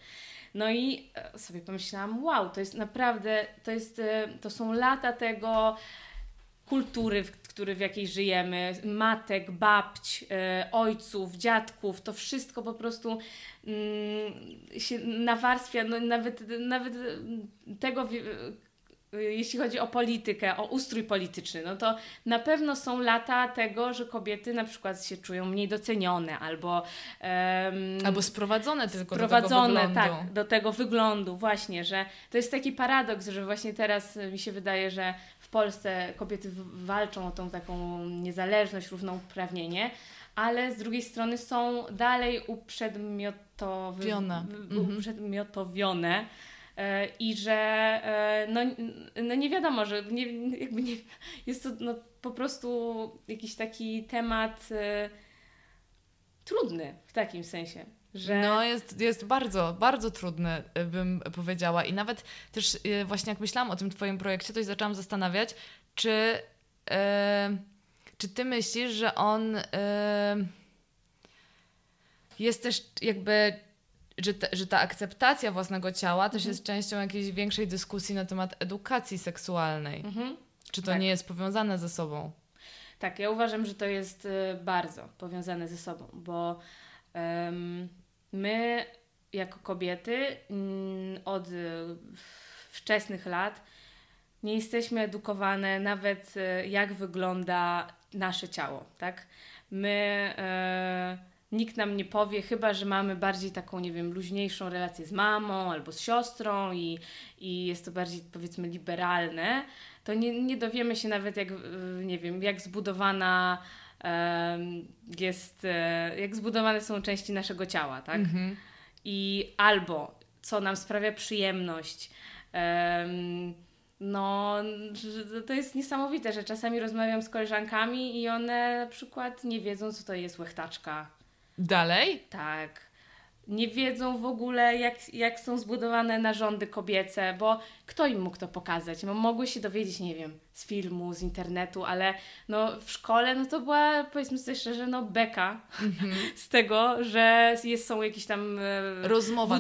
Speaker 2: No i e, sobie pomyślałam, wow, to jest naprawdę, to, jest, e, to są lata tego kultury, w który, w jakiej żyjemy, matek, babć, e, ojców, dziadków, to wszystko po prostu mm, się nawarstwia, no nawet, nawet tego jeśli chodzi o politykę, o ustrój polityczny, no to na pewno są lata tego, że kobiety na przykład się czują mniej docenione albo.
Speaker 1: Um, albo sprowadzone tylko
Speaker 2: sprowadzone,
Speaker 1: do tego wyglądu.
Speaker 2: tak, do tego wyglądu, właśnie, że to jest taki paradoks, że właśnie teraz mi się wydaje, że w Polsce kobiety walczą o tą taką niezależność, równouprawnienie, ale z drugiej strony są dalej uprzedmiotowione. Mhm. uprzedmiotowione E, i że e, no, no nie wiadomo, że nie, jakby nie, jest to no, po prostu jakiś taki temat e, trudny w takim sensie. Że...
Speaker 1: No, jest, jest bardzo, bardzo trudny, bym powiedziała. I nawet też właśnie jak myślałam o tym Twoim projekcie, to się zaczęłam zastanawiać, czy, czy Ty myślisz, że on jest też jakby że, te, że ta akceptacja własnego ciała też mhm. jest częścią jakiejś większej dyskusji na temat edukacji seksualnej. Mhm. Czy to tak. nie jest powiązane ze sobą?
Speaker 2: Tak, ja uważam, że to jest y, bardzo powiązane ze sobą, bo um, my jako kobiety mm, od y, wczesnych lat nie jesteśmy edukowane nawet y, jak wygląda nasze ciało, tak? My nikt nam nie powie, chyba że mamy bardziej taką, nie wiem, luźniejszą relację z mamą albo z siostrą i, i jest to bardziej, powiedzmy, liberalne, to nie, nie dowiemy się nawet, jak, nie wiem, jak zbudowana jest, e, jak zbudowane są części naszego ciała, tak? Mhm. I albo co nam sprawia przyjemność. no, to jest niesamowite, że czasami rozmawiam z koleżankami i one na przykład nie wiedzą, co to jest łechtaczka
Speaker 1: Dalej?
Speaker 2: Tak nie wiedzą w ogóle, jak, jak są zbudowane narządy kobiece, bo kto im mógł to pokazać? No, mogły się dowiedzieć, nie wiem, z filmu, z internetu, ale no, w szkole no, to była, powiedzmy sobie szczerze, no, beka mm-hmm. z tego, że jest, są jakieś tam
Speaker 1: e, rozmowa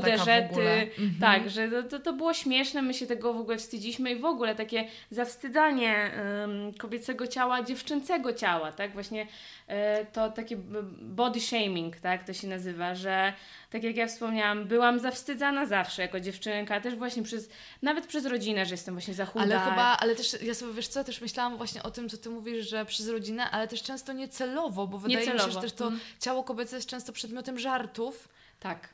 Speaker 1: ogóle.
Speaker 2: Mm-hmm. Tak, że to, to było śmieszne, my się tego w ogóle wstydziliśmy i w ogóle takie zawstydzanie um, kobiecego ciała, dziewczęcego ciała, tak? Właśnie e, to takie body shaming, tak? To się nazywa, że tak jak ja wspomniałam, byłam zawstydzana zawsze jako dziewczynka, też właśnie przez, nawet przez rodzinę, że jestem właśnie za chuda.
Speaker 1: Ale chyba, ale też, ja sobie, wiesz co, też myślałam właśnie o tym, co Ty mówisz, że przez rodzinę, ale też często niecelowo, bo wydaje niecelowo. mi się, że też to mm. ciało kobiece jest często przedmiotem żartów.
Speaker 2: Tak.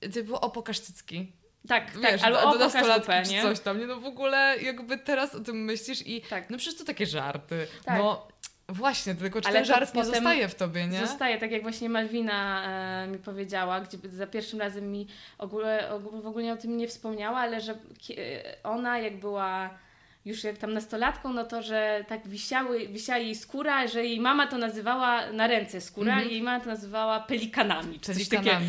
Speaker 1: Yy, typu, o pokaż cycki.
Speaker 2: Tak, tak, Wiesz, albo do, do nastolatki
Speaker 1: czy coś tam, nie? No w ogóle jakby teraz o tym myślisz i tak. no przecież to takie żarty. Tak. No Właśnie, tylko czy Ale ten żart nie zostaje w tobie, nie?
Speaker 2: Zostaje, tak jak właśnie Malwina e, mi powiedziała, gdzie za pierwszym razem mi ogóle, w ogóle o tym nie wspomniała, ale że ona jak była już jak tam nastolatką, no to, że tak wisiały, wisiała jej skóra, że jej mama to nazywała na ręce skóra i jej mama to nazywała pelikanami. Czy pelikanami.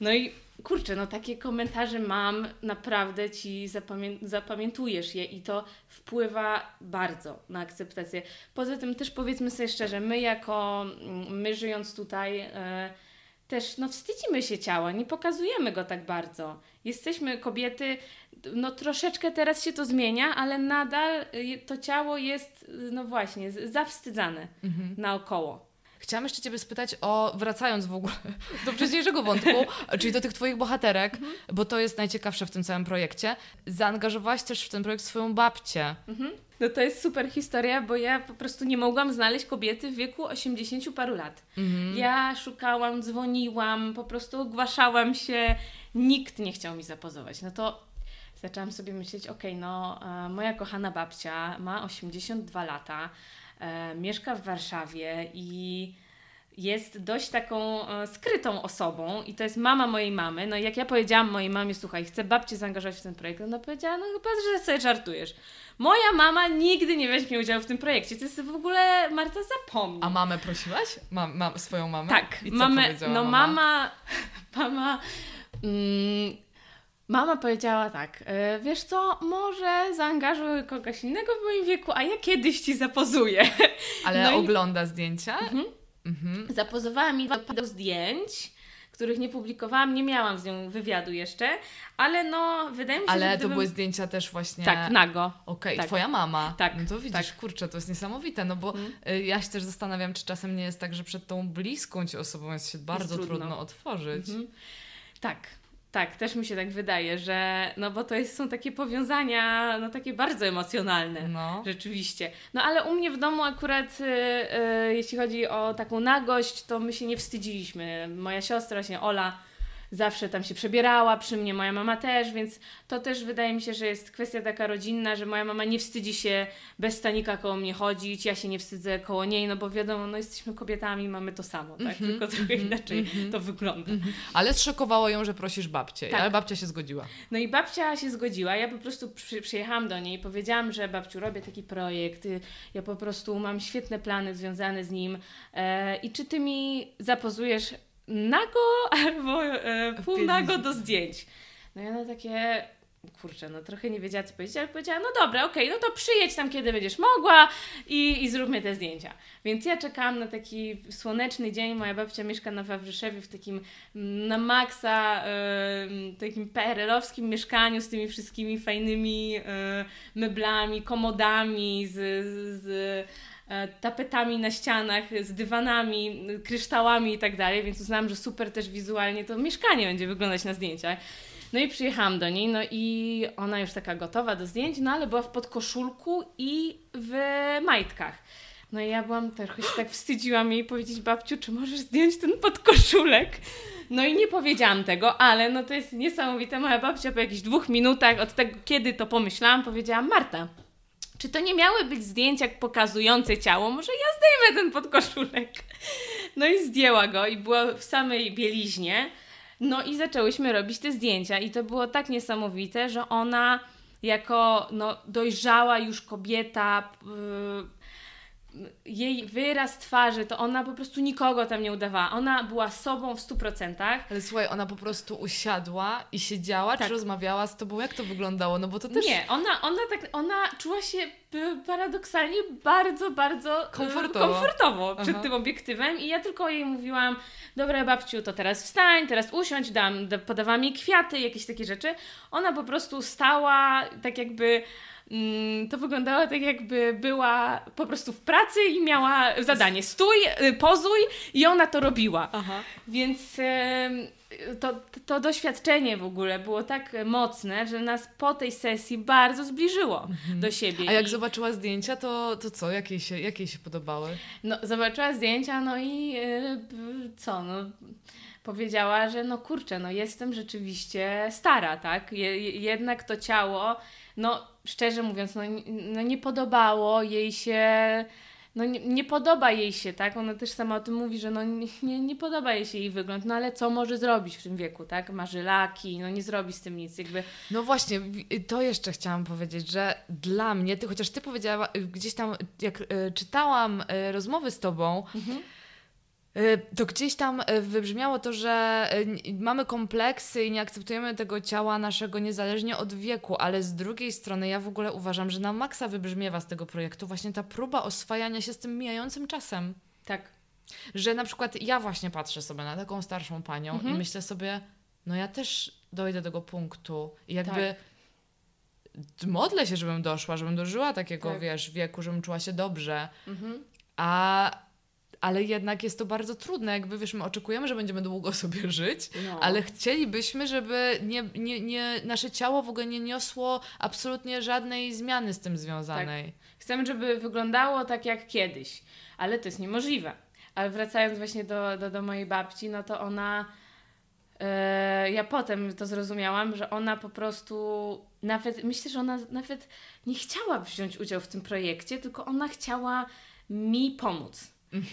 Speaker 2: No i kurczę, no takie komentarze mam, naprawdę ci zapamię zapamiętujesz je i to wpływa bardzo na akceptację. Poza tym też powiedzmy sobie szczerze, my jako, mm, my żyjąc tutaj, e, też no wstydzimy się ciała, nie pokazujemy go tak bardzo. Jesteśmy kobiety, no troszeczkę teraz się to zmienia, ale nadal y, to ciało jest, no właśnie, zawstydzane mhm. naokoło.
Speaker 1: Chciałam jeszcze Ciebie spytać o, wracając w ogóle do wcześniejszego wątku, czyli do tych Twoich bohaterek, mhm. bo to jest najciekawsze w tym całym projekcie. Zaangażowałaś też w ten projekt swoją babcię. Mhm.
Speaker 2: No to jest super historia, bo ja po prostu nie mogłam znaleźć kobiety w wieku 80 paru lat. Mhm. Ja szukałam, dzwoniłam, po prostu ogłaszałam się, nikt nie chciał mi zapozować. No to zaczęłam sobie myśleć, okej, okay, no e, moja kochana babcia ma 82 lata, mieszka w Warszawie i jest dość taką e, skrytą osobą i to jest mama mojej mamy. No i jak ja powiedziałam mojej mamie, słuchaj, chcę babcię zaangażować w ten projekt, ona powiedziała, no chyba, że sobie żartujesz. Moja mama nigdy nie weźmie udziału w tym projekcie. To jest w ogóle, Marta, zapomnij.
Speaker 1: A mamę prosiłaś? Ma, ma, swoją mamę?
Speaker 2: Tak. I co mamę, no mama, mama, mama mm, Mama powiedziała tak, e, wiesz co, może zaangażuj kogoś innego w moim wieku, a ja kiedyś ci zapozuję.
Speaker 1: Ale no ogląda i... zdjęcia? Mhm.
Speaker 2: Mhm. Zapozowała mi do zdjęć, których nie publikowałam. Nie miałam z nią wywiadu jeszcze, ale no wydaje mi się,
Speaker 1: Ale
Speaker 2: że
Speaker 1: to
Speaker 2: gdybym...
Speaker 1: były zdjęcia też właśnie...
Speaker 2: Tak, nago.
Speaker 1: Okej,
Speaker 2: Tak.
Speaker 1: twoja mama.
Speaker 2: Tak,
Speaker 1: No to widzisz,
Speaker 2: tak.
Speaker 1: kurczę, to jest niesamowite, no bo
Speaker 2: Mhm.
Speaker 1: y, ja się też zastanawiam, czy czasem nie jest tak, że przed tą bliską ci osobą jest się bardzo
Speaker 2: trudno.
Speaker 1: trudno. otworzyć.
Speaker 2: Mhm. Tak. Tak, też mi się tak wydaje, że no bo to jest, są takie powiązania, no takie bardzo emocjonalne.
Speaker 1: No.
Speaker 2: Rzeczywiście. No ale u mnie w domu akurat, y, y, jeśli chodzi o taką nagość, to my się nie wstydziliśmy. Moja siostra, właśnie Ola, zawsze tam się przebierała przy mnie, moja mama też, więc to też wydaje mi się, że jest kwestia taka rodzinna, że moja mama nie wstydzi się bez stanika koło mnie chodzić, ja się nie wstydzę koło niej, no bo wiadomo, no jesteśmy kobietami, mamy to samo, tak?
Speaker 1: Mhm,
Speaker 2: Tylko trochę
Speaker 1: mhm,
Speaker 2: inaczej
Speaker 1: mhm.
Speaker 2: to wygląda.
Speaker 1: Mhm. Ale zszokowało ją, że prosisz babcię,
Speaker 2: Tak.
Speaker 1: ale babcia się zgodziła.
Speaker 2: No i babcia się zgodziła. Ja po prostu przy, przyjechałam do niej i powiedziałam, że babciu, robię taki projekt. y, Ja po prostu mam świetne plany związane z nim. E, I czy ty mi zapozujesz nago albo e, pół nago do zdjęć? No i ona takie. Kurczę, no trochę nie wiedziała co powiedzieć, ale powiedziała, no dobra, okej, no to przyjedź tam, kiedy będziesz mogła i, i zróbmy te zdjęcia. Więc ja czekałam na taki słoneczny dzień, moja babcia mieszka na Wawrzyszewie w takim mm, na maksa em, takim PRL-owskim mieszkaniu z tymi wszystkimi fajnymi e, meblami, komodami, z, z tapetami na ścianach, z dywanami, kryształami i tak dalej, więc uznałam, że super też wizualnie to mieszkanie będzie wyglądać na zdjęciach. No i przyjechałam do niej, no i ona już taka gotowa do zdjęć, no ale była w podkoszulku i w majtkach. No i ja byłam, trochę się tak wstydziłam jej powiedzieć, babciu, czy możesz zdjąć ten podkoszulek? No i nie powiedziałam tego, ale no to jest niesamowite. Moja babcia po jakichś dwóch minutach od tego, kiedy to pomyślałam, powiedziała, Marta, czy to nie miały być zdjęcia pokazujące ciało? Może ja zdejmę ten podkoszulek. No i zdjęła go i była w samej bieliźnie. No i zaczęłyśmy robić te zdjęcia i to było tak niesamowite, że ona jako no, dojrzała już kobieta, yy, jej wyraz twarzy, to ona po prostu nikogo tam nie udawała. Ona była sobą w 100%.
Speaker 1: Ale słuchaj, ona po prostu usiadła i siedziała,
Speaker 2: Tak.
Speaker 1: czy rozmawiała z tobą? Jak to wyglądało? No bo to też...
Speaker 2: Nie, ona, ona tak, ona czuła się paradoksalnie bardzo, bardzo y,
Speaker 1: Komfortowo.
Speaker 2: komfortowo przed
Speaker 1: Aha.
Speaker 2: tym obiektywem i ja tylko jej mówiłam, dobra babciu, to teraz wstań, teraz usiądź, dam, da, podawałam jej kwiaty, jakieś takie rzeczy. Ona po prostu stała tak jakby... mm, To wyglądało tak, jakby była po prostu w pracy i miała zadanie. Stój, y, pozuj i ona to robiła.
Speaker 1: Aha.
Speaker 2: Więc to, to doświadczenie w ogóle było tak mocne, że nas po tej sesji bardzo zbliżyło do siebie.
Speaker 1: A jak
Speaker 2: I,
Speaker 1: zobaczyła zdjęcia, to, to co? Jak jej, się, jak jej się podobały?
Speaker 2: no, zobaczyła zdjęcia, no i y, b- co, no powiedziała, że no kurczę, no jestem rzeczywiście stara, tak? Je- jednak to ciało, no szczerze mówiąc, no, no nie podobało jej się, no nie, nie podoba jej się, tak? Ona też sama o tym mówi, że no nie, nie, podoba jej się jej wygląd, no ale co może zrobić w tym wieku, tak? Ma żylaki, no nie zrobi z tym nic, jakby
Speaker 1: No właśnie, to jeszcze chciałam powiedzieć, że dla mnie, ty, chociaż ty powiedziała, gdzieś tam, jak y, czytałam y, rozmowy z tobą, y, to gdzieś tam y, wybrzmiało to, że y, mamy kompleksy i nie akceptujemy tego ciała naszego niezależnie od wieku, ale z drugiej strony ja w ogóle uważam, że na maksa wybrzmiewa z tego projektu właśnie ta próba oswajania się z tym mijającym czasem.
Speaker 2: tak.
Speaker 1: Że na przykład ja właśnie patrzę sobie na taką starszą panią
Speaker 2: Mhm.
Speaker 1: i myślę sobie, no ja też dojdę do tego punktu i jakby
Speaker 2: Tak.
Speaker 1: modlę się, żebym doszła, żebym dożyła takiego,
Speaker 2: Tak.
Speaker 1: wiesz, wieku, żebym czuła się dobrze,
Speaker 2: Mhm.
Speaker 1: a ale jednak jest to bardzo trudne, jakby wiesz, my oczekujemy, że będziemy długo sobie żyć,
Speaker 2: No.
Speaker 1: ale chcielibyśmy, żeby nie, nie, nie, nasze ciało w ogóle nie niosło absolutnie żadnej zmiany z tym związanej.
Speaker 2: Chcemy, żeby wyglądało tak jak kiedyś, ale to jest niemożliwe. Ale wracając właśnie do, do, do mojej babci, no to ona. e, ja potem to zrozumiałam, że ona po prostu nawet, myślę, że ona nawet nie chciała wziąć udziału w tym projekcie, tylko ona chciała mi pomóc.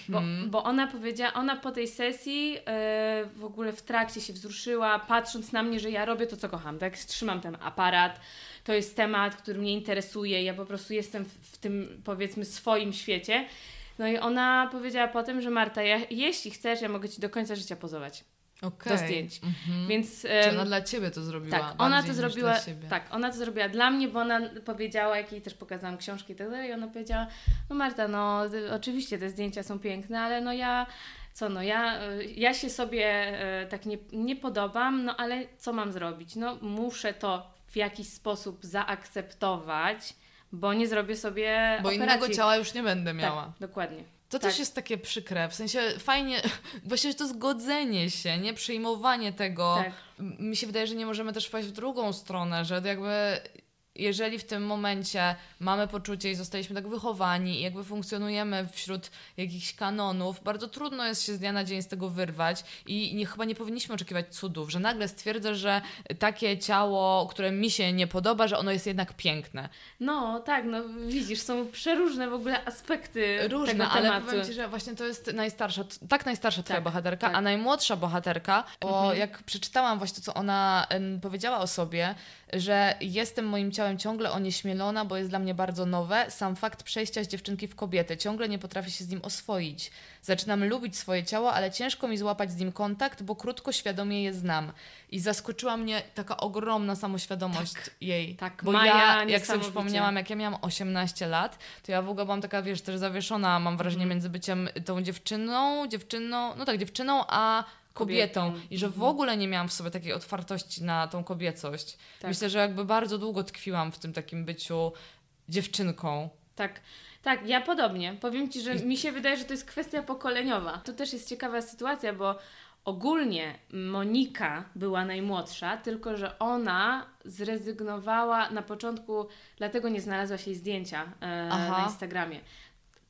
Speaker 2: Bo,
Speaker 1: Mhm.
Speaker 2: bo ona powiedziała, ona po tej sesji e, w ogóle w trakcie się wzruszyła, patrząc na mnie, że ja robię to, co kocham, tak? Trzymam ten aparat, to jest temat, który mnie interesuje, ja po prostu jestem w, w tym, powiedzmy, swoim świecie. No i ona powiedziała potem, że Marta, ja, jeśli chcesz, ja mogę Ci do końca życia pozować
Speaker 1: Okej.
Speaker 2: do zdjęć.
Speaker 1: Mhm.
Speaker 2: Więc...
Speaker 1: Czy
Speaker 2: em,
Speaker 1: ona dla ciebie to zrobiła?
Speaker 2: tak, ona to zrobiła. Tak, ona to zrobiła dla mnie, bo ona powiedziała, jak jej też pokazałam książki i tak dalej, i ona powiedziała, no Marta, no oczywiście te zdjęcia są piękne, ale no ja co no, ja, y, ja się sobie y, tak nie, nie podobam, no ale co mam zrobić? No muszę to w jakiś sposób zaakceptować, bo nie zrobię sobie
Speaker 1: Bo
Speaker 2: operacji.
Speaker 1: innego ciała już nie będę miała.
Speaker 2: Tak, dokładnie.
Speaker 1: To
Speaker 2: Tak.
Speaker 1: też jest takie przykre, w sensie fajnie, właśnie to zgodzenie się, nie przyjmowanie tego.
Speaker 2: Tak.
Speaker 1: Mi się wydaje, że nie możemy też wpaść w drugą stronę, że jakby jeżeli w tym momencie mamy poczucie i zostaliśmy tak wychowani i jakby funkcjonujemy wśród jakichś kanonów, bardzo trudno jest się z dnia na dzień z tego wyrwać i nie, chyba nie powinniśmy oczekiwać cudów, że nagle stwierdzę, że takie ciało, które mi się nie podoba, że ono jest jednak piękne.
Speaker 2: No tak, no widzisz, są przeróżne w ogóle aspekty
Speaker 1: Różne,
Speaker 2: tego
Speaker 1: ale
Speaker 2: tematu.
Speaker 1: powiem Ci, że właśnie to jest najstarsza, tak najstarsza Twoja
Speaker 2: Tak,
Speaker 1: bohaterka,
Speaker 2: tak.
Speaker 1: a najmłodsza bohaterka, bo
Speaker 2: Mhm.
Speaker 1: jak przeczytałam właśnie to, co ona powiedziała o sobie, że jestem moim ciałem ciągle onieśmielona, bo jest dla mnie bardzo nowe. Sam fakt przejścia z dziewczynki w kobietę. Ciągle nie potrafię się z nim oswoić. Zaczynam lubić swoje ciało, ale ciężko mi złapać z nim kontakt, bo krótko świadomie je znam. I zaskoczyła mnie taka ogromna samoświadomość jej.
Speaker 2: tak,
Speaker 1: bo
Speaker 2: Maja
Speaker 1: ja, jak sobie przypomniałam, jak ja miałam 18 lat, to ja w ogóle byłam taka, wiesz, też zawieszona, mam wrażenie,
Speaker 2: Mhm.
Speaker 1: między byciem tą dziewczyną, dziewczyną, no tak, dziewczyną, a kobietą. I że w
Speaker 2: Mhm.
Speaker 1: ogóle nie miałam w sobie takiej otwartości na tą kobiecość.
Speaker 2: Tak.
Speaker 1: Myślę, że jakby bardzo długo tkwiłam w tym takim byciu dziewczynką.
Speaker 2: Tak, tak, ja podobnie. Powiem Ci, że mi się wydaje, że to jest kwestia pokoleniowa. To też jest ciekawa sytuacja, bo ogólnie Monika była najmłodsza, tylko że ona zrezygnowała na początku, dlatego nie znalazła się zdjęcia e, na Instagramie.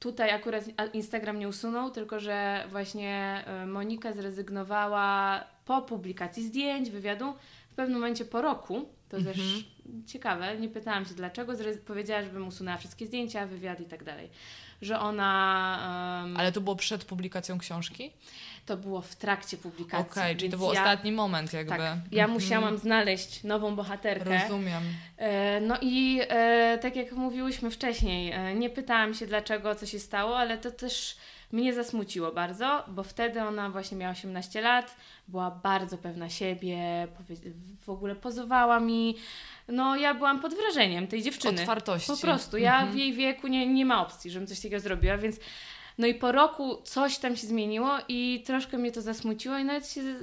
Speaker 2: Tutaj akurat Instagram nie usunął, tylko że właśnie e, Monika zrezygnowała po publikacji zdjęć, wywiadu, w pewnym momencie po roku, to
Speaker 1: Mhm.
Speaker 2: też ciekawe, nie pytałam się dlaczego, powiedziała, żebym usunęła wszystkie zdjęcia, wywiad i tak dalej. Że ona. em,
Speaker 1: Ale to było przed publikacją książki?
Speaker 2: To było w trakcie publikacji.
Speaker 1: Okej, czyli to był
Speaker 2: ja,
Speaker 1: ostatni moment jakby.
Speaker 2: Tak, ja
Speaker 1: Mhm.
Speaker 2: musiałam znaleźć nową bohaterkę.
Speaker 1: Rozumiem.
Speaker 2: E, No i e, tak jak mówiłyśmy wcześniej, e, nie pytałam się dlaczego, co się stało, ale to też mnie zasmuciło bardzo, bo wtedy ona właśnie miała 18 lat, była bardzo pewna siebie, w ogóle pozowała mi. No ja byłam pod wrażeniem tej dziewczyny.
Speaker 1: Otwartości.
Speaker 2: Po prostu, ja
Speaker 1: Mhm.
Speaker 2: w jej wieku nie, nie ma opcji, żebym coś takiego zrobiła, więc no i po roku coś tam się zmieniło i troszkę mnie to zasmuciło i nawet się e,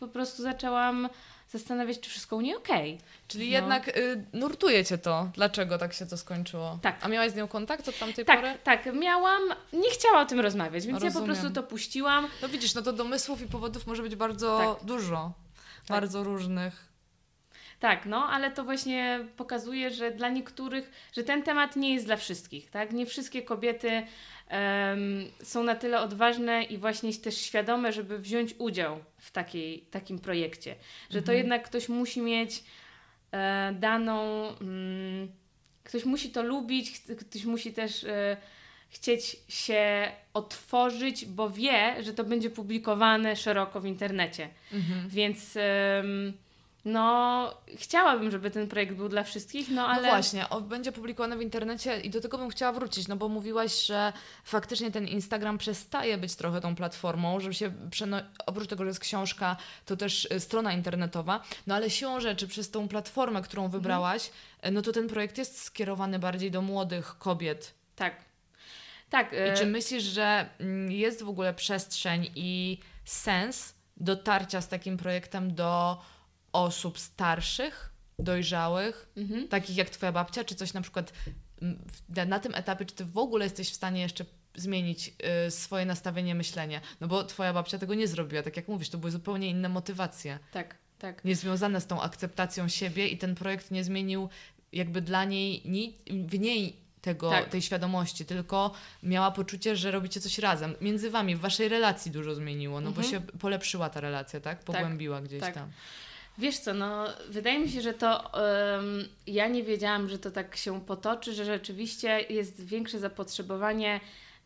Speaker 2: po prostu zaczęłam zastanawiać, czy wszystko u niej okej.
Speaker 1: Czyli
Speaker 2: No.
Speaker 1: jednak y, nurtuje cię to, dlaczego tak się to skończyło.
Speaker 2: Tak.
Speaker 1: A miałaś z nią kontakt od tamtej pory?
Speaker 2: Tak, tak, miałam, nie chciała o tym rozmawiać, więc ja po
Speaker 1: Rozumiem.
Speaker 2: prostu to puściłam.
Speaker 1: No widzisz, no to domysłów i powodów może być bardzo
Speaker 2: Tak.
Speaker 1: dużo.
Speaker 2: Tak.
Speaker 1: Bardzo różnych.
Speaker 2: Tak, no, ale to właśnie pokazuje, że dla niektórych, że ten temat nie jest dla wszystkich, tak? Nie wszystkie kobiety em, są na tyle odważne i właśnie też świadome, żeby wziąć udział w takiej, takim projekcie. Że to
Speaker 1: Mhm.
Speaker 2: jednak ktoś musi mieć e, daną, mm, ktoś musi to lubić, ktoś musi też e, chcieć się otworzyć, bo wie, że to będzie publikowane szeroko w internecie.
Speaker 1: Mhm.
Speaker 2: Więc no, chciałabym, żeby ten projekt był dla wszystkich, no ale.
Speaker 1: No właśnie, będzie publikowane w internecie i do tego bym chciała wrócić, no bo mówiłaś, że faktycznie ten Instagram przestaje być trochę tą platformą, żeby się przeno- oprócz tego, że jest książka, to też y, strona internetowa, no ale siłą rzeczy przez tą platformę, którą
Speaker 2: Mhm.
Speaker 1: wybrałaś, y, no to ten projekt jest skierowany bardziej do młodych kobiet.
Speaker 2: Tak. Tak.
Speaker 1: I
Speaker 2: e,
Speaker 1: czy myślisz, że mm, jest w ogóle przestrzeń i sens dotarcia z takim projektem do osób starszych, dojrzałych,
Speaker 2: mhm.
Speaker 1: takich jak twoja babcia, czy coś na przykład mm, na tym etapie, czy ty w ogóle jesteś w stanie jeszcze zmienić y, swoje nastawienie myślenia? No bo twoja babcia tego nie zrobiła, tak jak mówisz, to były zupełnie inne motywacje,
Speaker 2: Tak, tak.
Speaker 1: niezwiązane z tą akceptacją siebie i ten projekt nie zmienił jakby dla niej, ni- w niej tego,
Speaker 2: Tak.
Speaker 1: tej świadomości, tylko miała poczucie, że robicie coś razem. Między wami, w waszej relacji dużo zmieniło, no bo
Speaker 2: Mhm.
Speaker 1: się polepszyła ta relacja, tak? Pogłębiła gdzieś
Speaker 2: tak.
Speaker 1: tam.
Speaker 2: Wiesz co, no, wydaje mi się, że to. em, ja nie wiedziałam, że to tak się potoczy, że rzeczywiście jest większe zapotrzebowanie,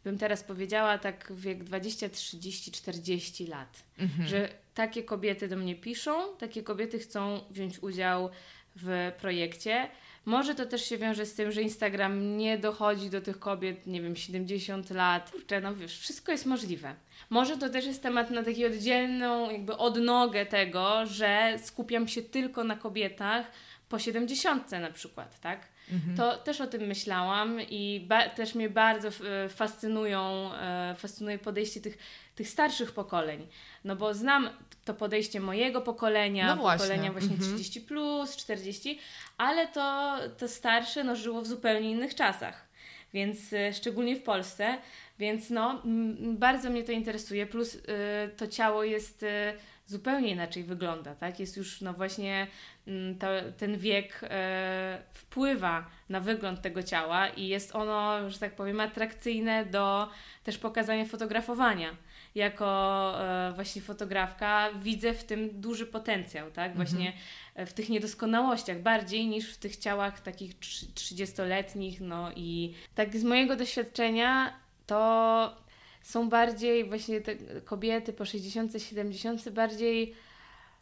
Speaker 2: bym teraz powiedziała, tak wiek 20, 30, 40 lat.
Speaker 1: Mhm.
Speaker 2: że takie kobiety do mnie piszą, takie kobiety chcą wziąć udział w projekcie. Może to też się wiąże z tym, że Instagram nie dochodzi do tych kobiet, nie wiem, 70 lat. Kurczę, no wiesz, wszystko jest możliwe. Może to też jest temat na taką oddzielną jakby odnogę tego, że skupiam się tylko na kobietach, po 70 na przykład, tak?
Speaker 1: Mhm.
Speaker 2: To też o tym myślałam i też mnie bardzo e, fascynują, e, fascynuje podejście tych, tych starszych pokoleń. No bo znam to podejście mojego pokolenia,
Speaker 1: No właśnie.
Speaker 2: pokolenia właśnie
Speaker 1: Mhm.
Speaker 2: 30 plus, 40, ale to, to starsze no, żyło w zupełnie innych czasach. Więc e, szczególnie w Polsce, więc no, bardzo mnie to interesuje. Plus e, to ciało jest e, zupełnie inaczej wygląda, tak? Jest już no właśnie mm, to, ten wiek e, wpływa na wygląd tego ciała i jest ono, że tak powiem, atrakcyjne do też pokazania fotografowania. Jako e, właśnie fotografka widzę w tym duży potencjał, tak? Właśnie e, w tych niedoskonałościach bardziej niż w tych ciałach takich trzy- 30-letnich, no i tak z mojego doświadczenia to są bardziej właśnie te kobiety po 60, 70 bardziej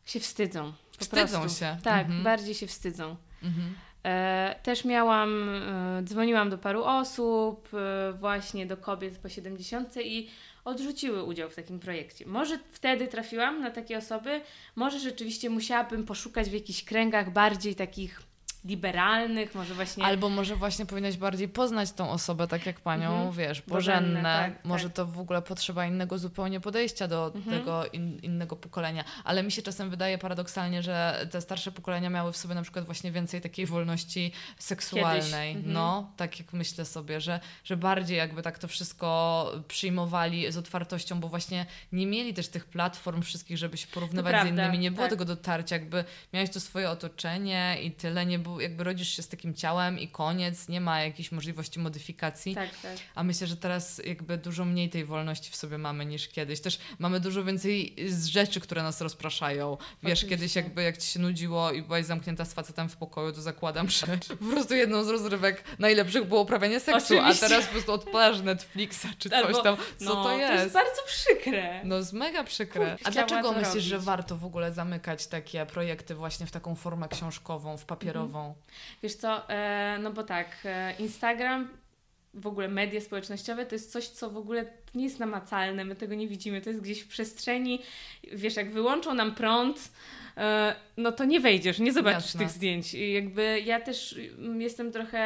Speaker 2: się wstydzą. Po
Speaker 1: Wstydzą
Speaker 2: prostu.
Speaker 1: się.
Speaker 2: Tak,
Speaker 1: Mhm.
Speaker 2: bardziej się wstydzą.
Speaker 1: Mhm.
Speaker 2: E, też miałam, e, dzwoniłam do paru osób, e, właśnie do kobiet po 70 i odrzuciły udział w takim projekcie. Może wtedy trafiłam na takie osoby, może rzeczywiście musiałabym poszukać w jakichś kręgach bardziej takich liberalnych, może właśnie...
Speaker 1: Albo może właśnie powinnaś bardziej poznać tą osobę, tak jak panią,
Speaker 2: Mhm.
Speaker 1: wiesz,
Speaker 2: Bożennę,
Speaker 1: Bożennę.
Speaker 2: tak,
Speaker 1: może
Speaker 2: tak.
Speaker 1: to w ogóle potrzeba innego zupełnie podejścia do
Speaker 2: Mhm.
Speaker 1: tego in, innego pokolenia. Ale mi się czasem wydaje paradoksalnie, że te starsze pokolenia miały w sobie na przykład właśnie więcej takiej wolności seksualnej.
Speaker 2: Mhm.
Speaker 1: No, tak jak myślę sobie, że, że bardziej jakby tak to wszystko przyjmowali z otwartością, bo właśnie nie mieli też tych platform wszystkich, żeby się porównywać z innymi. Nie było
Speaker 2: tak.
Speaker 1: tego dotarcia, jakby miałeś to swoje otoczenie i tyle, nie było, jakby rodzisz się z takim ciałem i koniec, nie ma jakiejś możliwości modyfikacji.
Speaker 2: Tak, tak.
Speaker 1: A myślę, że teraz jakby dużo mniej tej wolności w sobie mamy niż kiedyś. Też mamy dużo więcej z rzeczy, które nas rozpraszają. Wiesz,
Speaker 2: Oczywiście.
Speaker 1: kiedyś jakby jak ci się nudziło i byłaś zamknięta z facetem w pokoju, to zakładam, że po prostu jedną z rozrywek najlepszych było uprawianie seksu,
Speaker 2: Oczywiście.
Speaker 1: a teraz po prostu odpalasz Netflixa czy coś
Speaker 2: Albo-
Speaker 1: tam. Co
Speaker 2: no,
Speaker 1: to jest?
Speaker 2: To jest bardzo przykre.
Speaker 1: No jest mega przykre.
Speaker 2: Kurczę,
Speaker 1: A dlaczego myślisz, że
Speaker 2: robić.
Speaker 1: warto w ogóle zamykać takie projekty właśnie w taką formę książkową, w papierową?
Speaker 2: Wiesz co, e, no bo tak, e, Instagram, w ogóle media społecznościowe to jest coś, co w ogóle nie jest namacalne, my tego nie widzimy, to jest gdzieś w przestrzeni, wiesz, jak wyłączą nam prąd, e, no to nie wejdziesz, nie zobaczysz
Speaker 1: Jasne.
Speaker 2: tych zdjęć. I jakby ja też mm, jestem trochę...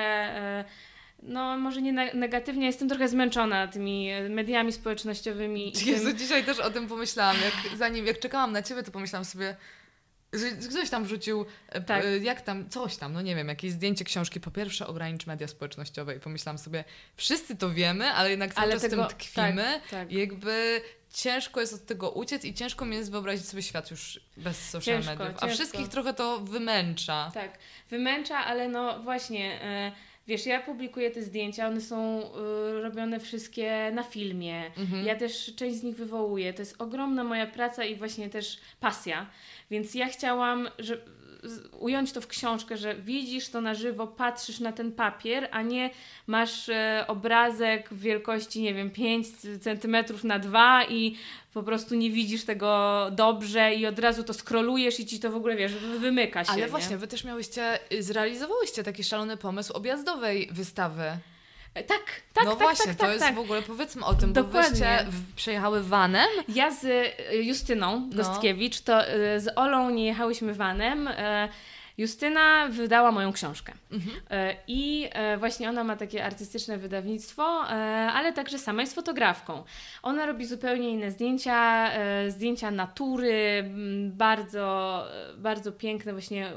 Speaker 2: No, może nie ne- negatywnie, jestem trochę zmęczona tymi mediami społecznościowymi.
Speaker 1: Jezu,
Speaker 2: tym-
Speaker 1: dzisiaj też o tym pomyślałam. Jak, zanim, jak czekałam na ciebie, to pomyślałam sobie, ktoś tam wrzucił, e,
Speaker 2: Tak.
Speaker 1: e, jak tam, coś tam, no nie wiem, jakieś zdjęcie książki. Po pierwsze, ogranicz media społecznościowe i pomyślałam sobie, wszyscy to wiemy, ale jednak cały
Speaker 2: Ale
Speaker 1: czas
Speaker 2: tego-
Speaker 1: tym tkwimy.
Speaker 2: tak, tak.
Speaker 1: I jakby ciężko jest od tego uciec i ciężko mi jest wyobrazić sobie świat już bez social
Speaker 2: Ciężko,
Speaker 1: mediów. A
Speaker 2: ciężko.
Speaker 1: wszystkich trochę to wymęcza.
Speaker 2: Tak, wymęcza, ale no właśnie, e, wiesz, ja publikuję te zdjęcia, one są e, robione wszystkie na filmie.
Speaker 1: Mhm.
Speaker 2: Ja też część z nich wywołuję. To jest ogromna moja praca i właśnie też pasja. Więc ja chciałam, że ująć to w książkę, że widzisz to na żywo, patrzysz na ten papier, a nie masz e, obrazek w wielkości, nie wiem, 5 centymetrów na 2 i po prostu nie widzisz tego dobrze i od razu to skrolujesz i ci to w ogóle, wiesz, wy- wymyka się.
Speaker 1: Ale
Speaker 2: nie?
Speaker 1: właśnie, wy też miałyście, y, zrealizowałyście taki szalony pomysł objazdowej wystawy.
Speaker 2: E, Tak, tak,
Speaker 1: no
Speaker 2: tak,
Speaker 1: właśnie,
Speaker 2: tak,
Speaker 1: to
Speaker 2: tak,
Speaker 1: jest
Speaker 2: tak.
Speaker 1: w ogóle, powiedzmy o tym,
Speaker 2: Dokładnie.
Speaker 1: bo w, przejechały vanem.
Speaker 2: Ja z e, Justyną
Speaker 1: No.
Speaker 2: Gostkiewicz, to e, z Olą nie jechałyśmy vanem. Justyna wydała moją książkę.
Speaker 1: Mhm.
Speaker 2: I e, właśnie ona ma takie artystyczne wydawnictwo, e, ale także sama jest fotografką. Ona robi zupełnie inne zdjęcia, zdjęcia natury, bardzo, bardzo piękne, właśnie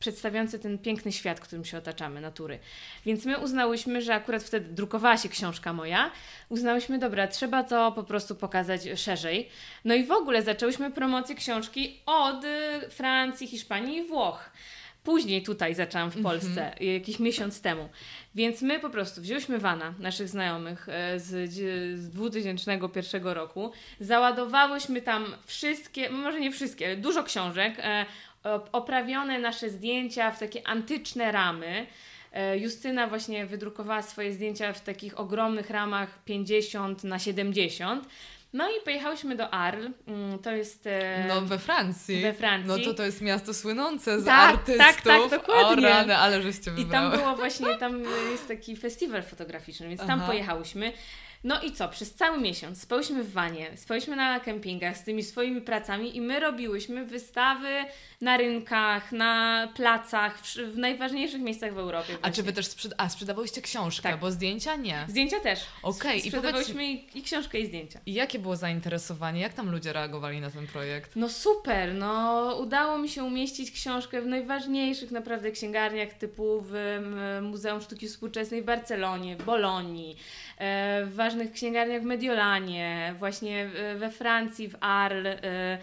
Speaker 2: przedstawiające ten piękny świat, którym się otaczamy, natury. Więc my uznałyśmy, że akurat wtedy drukowała się książka moja, uznałyśmy, dobra, trzeba to po prostu pokazać szerzej. No i w ogóle zaczęłyśmy promocję książki od y, Francji, Hiszpanii i Włoch. Później tutaj zaczęłam w Polsce, y, jakiś miesiąc temu. Więc my po prostu wzięłyśmy wana naszych znajomych e, z, z 2001 roku, załadowałyśmy tam wszystkie, może nie wszystkie, ale dużo książek, e, oprawione nasze zdjęcia w takie antyczne ramy. E, Justyna właśnie wydrukowała swoje zdjęcia w takich ogromnych ramach 50 na 70. No i pojechałyśmy do Arles. Mm, To jest. e,
Speaker 1: No we Francji.
Speaker 2: we Francji.
Speaker 1: No to to jest miasto słynące z
Speaker 2: Tak,
Speaker 1: artystów.
Speaker 2: tak, tak, dokładnie.
Speaker 1: O rany, ale żeście
Speaker 2: I
Speaker 1: wybrały.
Speaker 2: tam było właśnie, tam jest taki festiwal fotograficzny, więc tam
Speaker 1: Aha.
Speaker 2: pojechałyśmy. No i co? Przez cały miesiąc spałyśmy w wanie, spałyśmy na kempingach z tymi swoimi pracami i my robiłyśmy wystawy na rynkach, na placach, w, w najważniejszych miejscach w Europie.
Speaker 1: A
Speaker 2: właśnie.
Speaker 1: czy wy też. A, sprzedawałyście książkę,
Speaker 2: Tak.
Speaker 1: bo zdjęcia nie.
Speaker 2: Zdjęcia też.
Speaker 1: Okej, i
Speaker 2: Sprzedawałyśmy i, i książkę, i zdjęcia.
Speaker 1: I jakie było zainteresowanie? Jak tam ludzie reagowali na ten projekt?
Speaker 2: No super, no udało mi się umieścić książkę w najważniejszych naprawdę księgarniach typu w Muzeum Sztuki Współczesnej w Barcelonie, w Bolonii, w ważnych księgarniach w Mediolanie, właśnie we Francji, w Arles, e, e,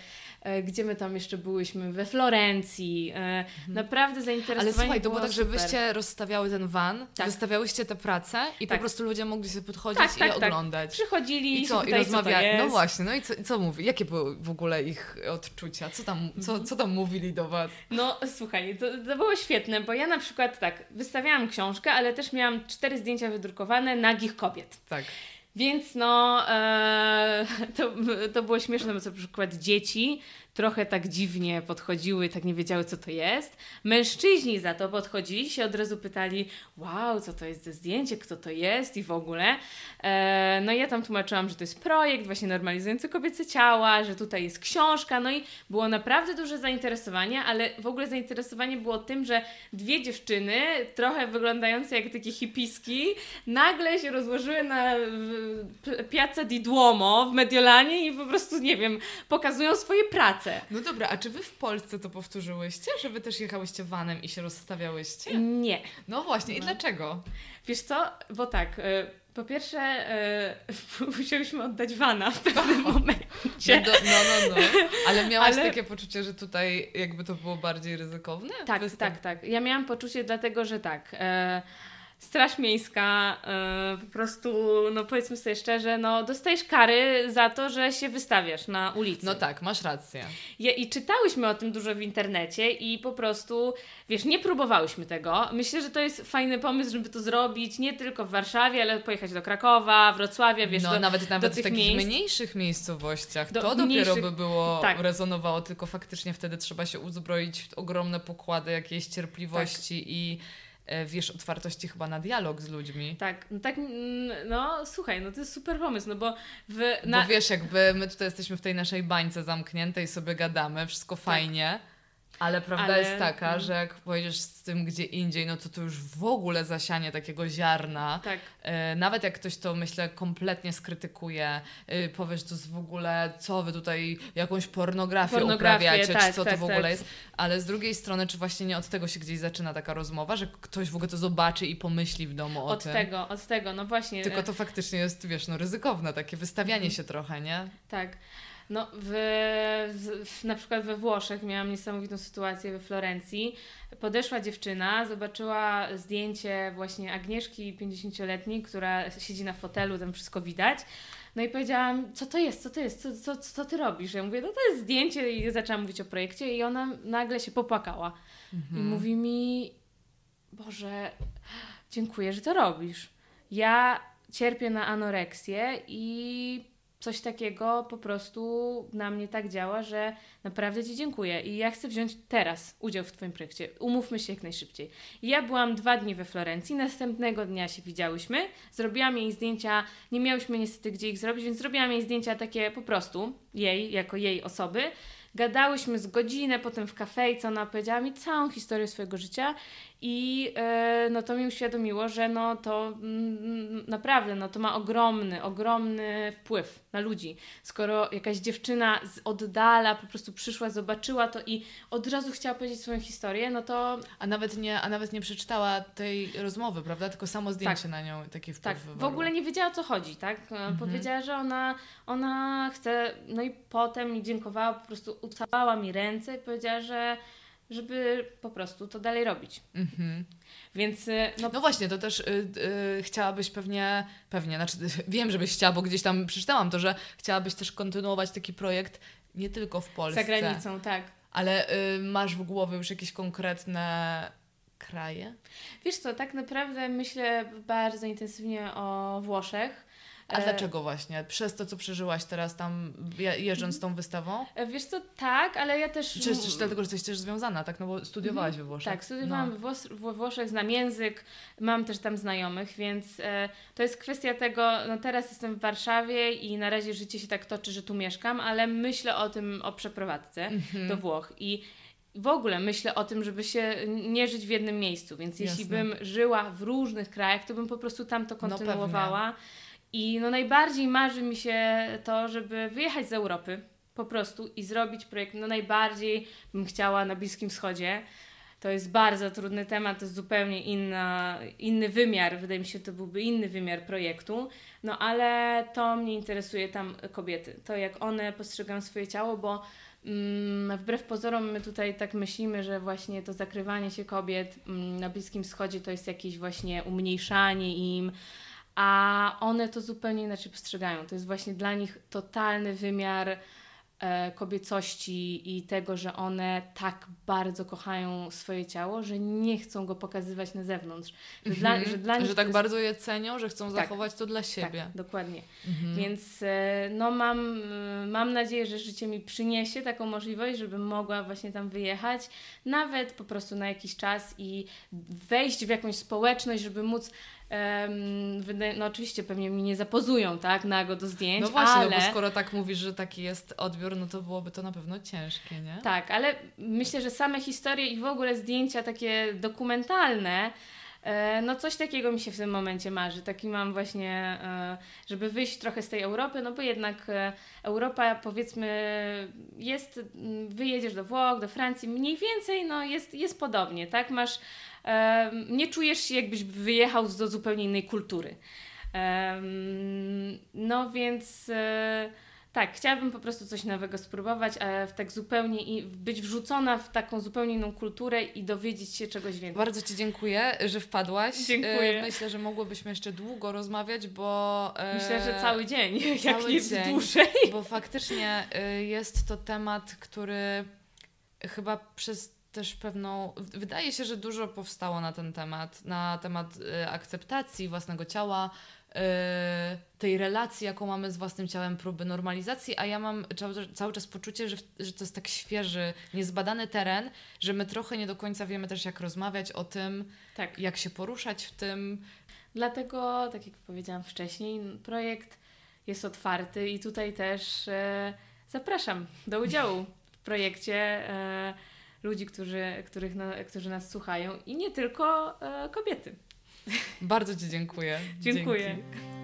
Speaker 2: gdzie my tam jeszcze byłyśmy, we Florencji. E, naprawdę zainteresowanie
Speaker 1: Mhm. Ale słuchaj, to było tak, że wyście rozstawiały ten van,
Speaker 2: Tak.
Speaker 1: wystawiałyście te prace i
Speaker 2: Tak.
Speaker 1: po prostu ludzie mogli sobie podchodzić
Speaker 2: Tak, tak,
Speaker 1: i
Speaker 2: tak.
Speaker 1: oglądać.
Speaker 2: Przychodzili
Speaker 1: I co, i rozmawiali. No właśnie, no i co, i co mówi? Jakie były w ogóle ich odczucia? Co tam, co,
Speaker 2: Mhm.
Speaker 1: co tam mówili do was?
Speaker 2: No słuchaj, to, to było świetne, bo ja na przykład tak, wystawiałam książkę, ale też miałam cztery zdjęcia wydrukowane nagich kobiet.
Speaker 1: Tak.
Speaker 2: Więc no, e, to, to było śmieszne, na przykład dzieci trochę tak dziwnie podchodziły, tak nie wiedziały, co to jest. Mężczyźni za to podchodzili się, od razu pytali, wow, co to jest za zdjęcie, kto to jest i w ogóle. E, no i ja tam tłumaczyłam, że to jest projekt właśnie normalizujący kobiece ciała, że tutaj jest książka, no i było naprawdę duże zainteresowanie, ale w ogóle zainteresowanie było tym, że dwie dziewczyny, trochę wyglądające jak takie hipiski, nagle się rozłożyły na Piazza di Duomo w Mediolanie i po prostu, nie wiem, pokazują swoje prace.
Speaker 1: No dobra, a czy wy w Polsce to powtórzyłyście? Że wy też jechałyście vanem i się rozstawiałyście?
Speaker 2: Nie.
Speaker 1: No właśnie, i
Speaker 2: No.
Speaker 1: dlaczego?
Speaker 2: Wiesz co? Bo tak, e, po pierwsze e, musieliśmy oddać wana w pewnym
Speaker 1: No,
Speaker 2: momencie.
Speaker 1: do, no, no, no. Ale miałaś
Speaker 2: Ale-
Speaker 1: takie poczucie, że tutaj jakby to było bardziej ryzykowne?
Speaker 2: Tak, tak, tak. Ja miałam poczucie dlatego, że tak. E, Straż Miejska e, po prostu, no powiedzmy sobie szczerze, no dostajesz kary za to, że się wystawiasz na ulicy.
Speaker 1: No tak, masz rację.
Speaker 2: Ja, I czytałyśmy o tym dużo w internecie i po prostu, wiesz, nie próbowałyśmy tego. Myślę, że to jest fajny pomysł, żeby to zrobić nie tylko w Warszawie, ale pojechać do Krakowa, Wrocławia, wiesz,
Speaker 1: no
Speaker 2: do,
Speaker 1: nawet nawet w
Speaker 2: tych
Speaker 1: takich
Speaker 2: miejsc.
Speaker 1: mniejszych miejscowościach
Speaker 2: Do
Speaker 1: to dopiero by było
Speaker 2: tak.
Speaker 1: rezonowało, tylko faktycznie wtedy trzeba się uzbroić w ogromne pokłady jakiejś cierpliwości i e, wiesz, otwartości chyba na dialog z ludźmi.
Speaker 2: Tak, no tak, mm, no słuchaj, no to jest super pomysł, no bo w... Na,
Speaker 1: Bo wiesz, jakby my tutaj jesteśmy w tej naszej bańce zamkniętej, sobie gadamy, wszystko fajnie. Ale prawda.
Speaker 2: Ale-
Speaker 1: jest taka,
Speaker 2: mm.
Speaker 1: że jak pojedziesz z tym gdzie indziej, no to to już w ogóle zasianie takiego ziarna.
Speaker 2: tak,
Speaker 1: E, Nawet jak ktoś to, myślę, kompletnie skrytykuje, y, powiesz, to jest w ogóle, co wy tutaj jakąś pornografię,
Speaker 2: Pornografię,
Speaker 1: uprawiacie,
Speaker 2: tak,
Speaker 1: czy co
Speaker 2: tak,
Speaker 1: to w ogóle
Speaker 2: tak.
Speaker 1: jest. Ale z drugiej strony, czy właśnie nie od tego się gdzieś zaczyna taka rozmowa, że ktoś w ogóle to zobaczy i pomyśli w domu o
Speaker 2: od
Speaker 1: tym.
Speaker 2: tego, od tego, no właśnie.
Speaker 1: Tylko
Speaker 2: e,
Speaker 1: to faktycznie jest, wiesz, no ryzykowne, takie wystawianie
Speaker 2: Mhm.
Speaker 1: się trochę, nie?
Speaker 2: Tak. No, w, w, na przykład we Włoszech miałam niesamowitą sytuację we Florencji. Podeszła dziewczyna, zobaczyła zdjęcie właśnie Agnieszki 50-letniej, która siedzi na fotelu, tam wszystko widać. No i powiedziałam, co to jest, co to jest, co, co, co ty robisz? Ja mówię, no to jest zdjęcie i zaczęłam mówić o projekcie i ona nagle się popłakała. I mówi mi, Boże, dziękuję, że to robisz. Ja cierpię na anoreksję i coś takiego po prostu na mnie tak działa, że naprawdę Ci dziękuję i ja chcę wziąć teraz udział w Twoim projekcie. Umówmy się jak najszybciej. Ja byłam dwa dni we Florencji, następnego dnia się widziałyśmy, zrobiłam jej zdjęcia, nie miałyśmy niestety gdzie ich zrobić, więc zrobiłam jej zdjęcia takie po prostu, jej, jako jej osoby. Gadałyśmy z godzinę potem w kafejce, ona opowiedziała mi całą historię swojego życia i e, no to mi uświadomiło, że no to mm, naprawdę, no to ma ogromny, ogromny wpływ na ludzi. Skoro jakaś dziewczyna z oddala po prostu przyszła, zobaczyła to i od razu chciała powiedzieć swoją historię, no to
Speaker 1: A nawet nie, a nawet nie przeczytała tej rozmowy, prawda? Tylko samo zdjęcie na nią taki wpływ
Speaker 2: tak, w
Speaker 1: wywarło.
Speaker 2: ogóle nie wiedziała o co chodzi, tak? E, Powiedziała, że ona, ona chce, no i potem mi dziękowała, po prostu ucałowała mi ręce i powiedziała, że żeby po prostu to dalej robić.
Speaker 1: Mhm.
Speaker 2: Więc e, no,
Speaker 1: No właśnie, to też y, y, chciałabyś pewnie, pewnie, znaczy wiem, żebyś chciała, bo gdzieś tam przeczytałam to, że chciałabyś też kontynuować taki projekt nie tylko w Polsce.
Speaker 2: za granicą, tak.
Speaker 1: Ale y, masz w głowie już jakieś konkretne kraje?
Speaker 2: Wiesz co, tak naprawdę myślę bardzo intensywnie o Włoszech.
Speaker 1: A dlaczego właśnie? Przez to, co przeżyłaś teraz tam, jeżdżąc z tą wystawą?
Speaker 2: E, wiesz co, tak, ale ja też...
Speaker 1: Czy, czy, dlatego, że jesteś też związana, tak? No bo studiowałaś we Włoszech.
Speaker 2: Tak, studiowałam no. we Włoszech, znam język, mam też tam znajomych, więc e, to jest kwestia tego, no teraz jestem w Warszawie i na razie życie się tak toczy, że tu mieszkam, ale myślę o tym, o przeprowadzce mhm. do Włoch i w ogóle myślę o tym, żeby się nie żyć w jednym miejscu, więc Jasne. jeśli bym żyła w różnych krajach, to bym po prostu tam to no kontynuowała. No I no najbardziej marzy mi się to, żeby wyjechać z Europy po prostu i zrobić projekt. No najbardziej bym chciała na Bliskim Wschodzie. To jest bardzo trudny temat, to jest zupełnie inna, inny wymiar. Wydaje mi się, to byłby inny wymiar projektu. No ale to mnie interesuje tam kobiety. To jak one postrzegają swoje ciało, bo Mm, wbrew pozorom my tutaj tak myślimy, że właśnie to zakrywanie się kobiet mm, na Bliskim Wschodzie to jest jakieś właśnie umniejszanie im, a one to zupełnie inaczej postrzegają. To jest właśnie dla nich totalny wymiar E, kobiecości i tego, że one tak bardzo kochają swoje ciało, że nie chcą go pokazywać na zewnątrz.
Speaker 1: Że, dla, mhm. że, dla nich że tak jest... bardzo je cenią, że chcą tak, zachować to dla siebie.
Speaker 2: Tak, dokładnie. Mhm. Więc e, no mam, mam nadzieję, że życie mi przyniesie taką możliwość, żebym mogła właśnie tam wyjechać, nawet po prostu na jakiś czas i wejść w jakąś społeczność, żeby móc no oczywiście pewnie mi nie zapozują, tak, nago do zdjęć,
Speaker 1: No właśnie,
Speaker 2: ale...
Speaker 1: no bo skoro tak mówisz, że taki jest odbiór, no to byłoby to na pewno ciężkie, nie?
Speaker 2: Tak, ale myślę, że same historie i w ogóle zdjęcia takie dokumentalne, e, no coś takiego mi się w tym momencie marzy. Taki mam właśnie, e, żeby wyjść trochę z tej Europy, no bo jednak e, Europa powiedzmy jest, wyjedziesz do Włoch, do Francji, mniej więcej no jest, jest podobnie, tak? Masz nie czujesz się, jakbyś wyjechał do zupełnie innej kultury. No więc e, tak, chciałabym po prostu coś nowego spróbować, a tak zupełnie i być wrzucona w taką zupełnie inną kulturę i dowiedzieć się czegoś więcej.
Speaker 1: Bardzo Ci dziękuję, że wpadłaś.
Speaker 2: Dziękuję.
Speaker 1: E, myślę, że mogłybyśmy jeszcze długo rozmawiać, bo...
Speaker 2: E, Myślę, że cały dzień, cały jak nie dzień, dłużej.
Speaker 1: Bo faktycznie jest to temat, który chyba przez też pewną. Wydaje się, że dużo powstało na ten temat, na temat y, akceptacji własnego ciała, y, tej relacji, jaką mamy z własnym ciałem, próby normalizacji, a ja mam cały, cały czas poczucie, że, że to jest tak świeży, niezbadany teren, że my trochę nie do końca wiemy też, jak rozmawiać o tym, tak. jak się poruszać w tym.
Speaker 2: Dlatego, tak jak powiedziałam wcześniej, projekt jest otwarty i tutaj też e, zapraszam do udziału w projekcie. E, ludzi, którzy, których na, którzy nas słuchają i nie tylko e, kobiety.
Speaker 1: Bardzo Ci dziękuję.
Speaker 2: Dziękuję. Dzięki.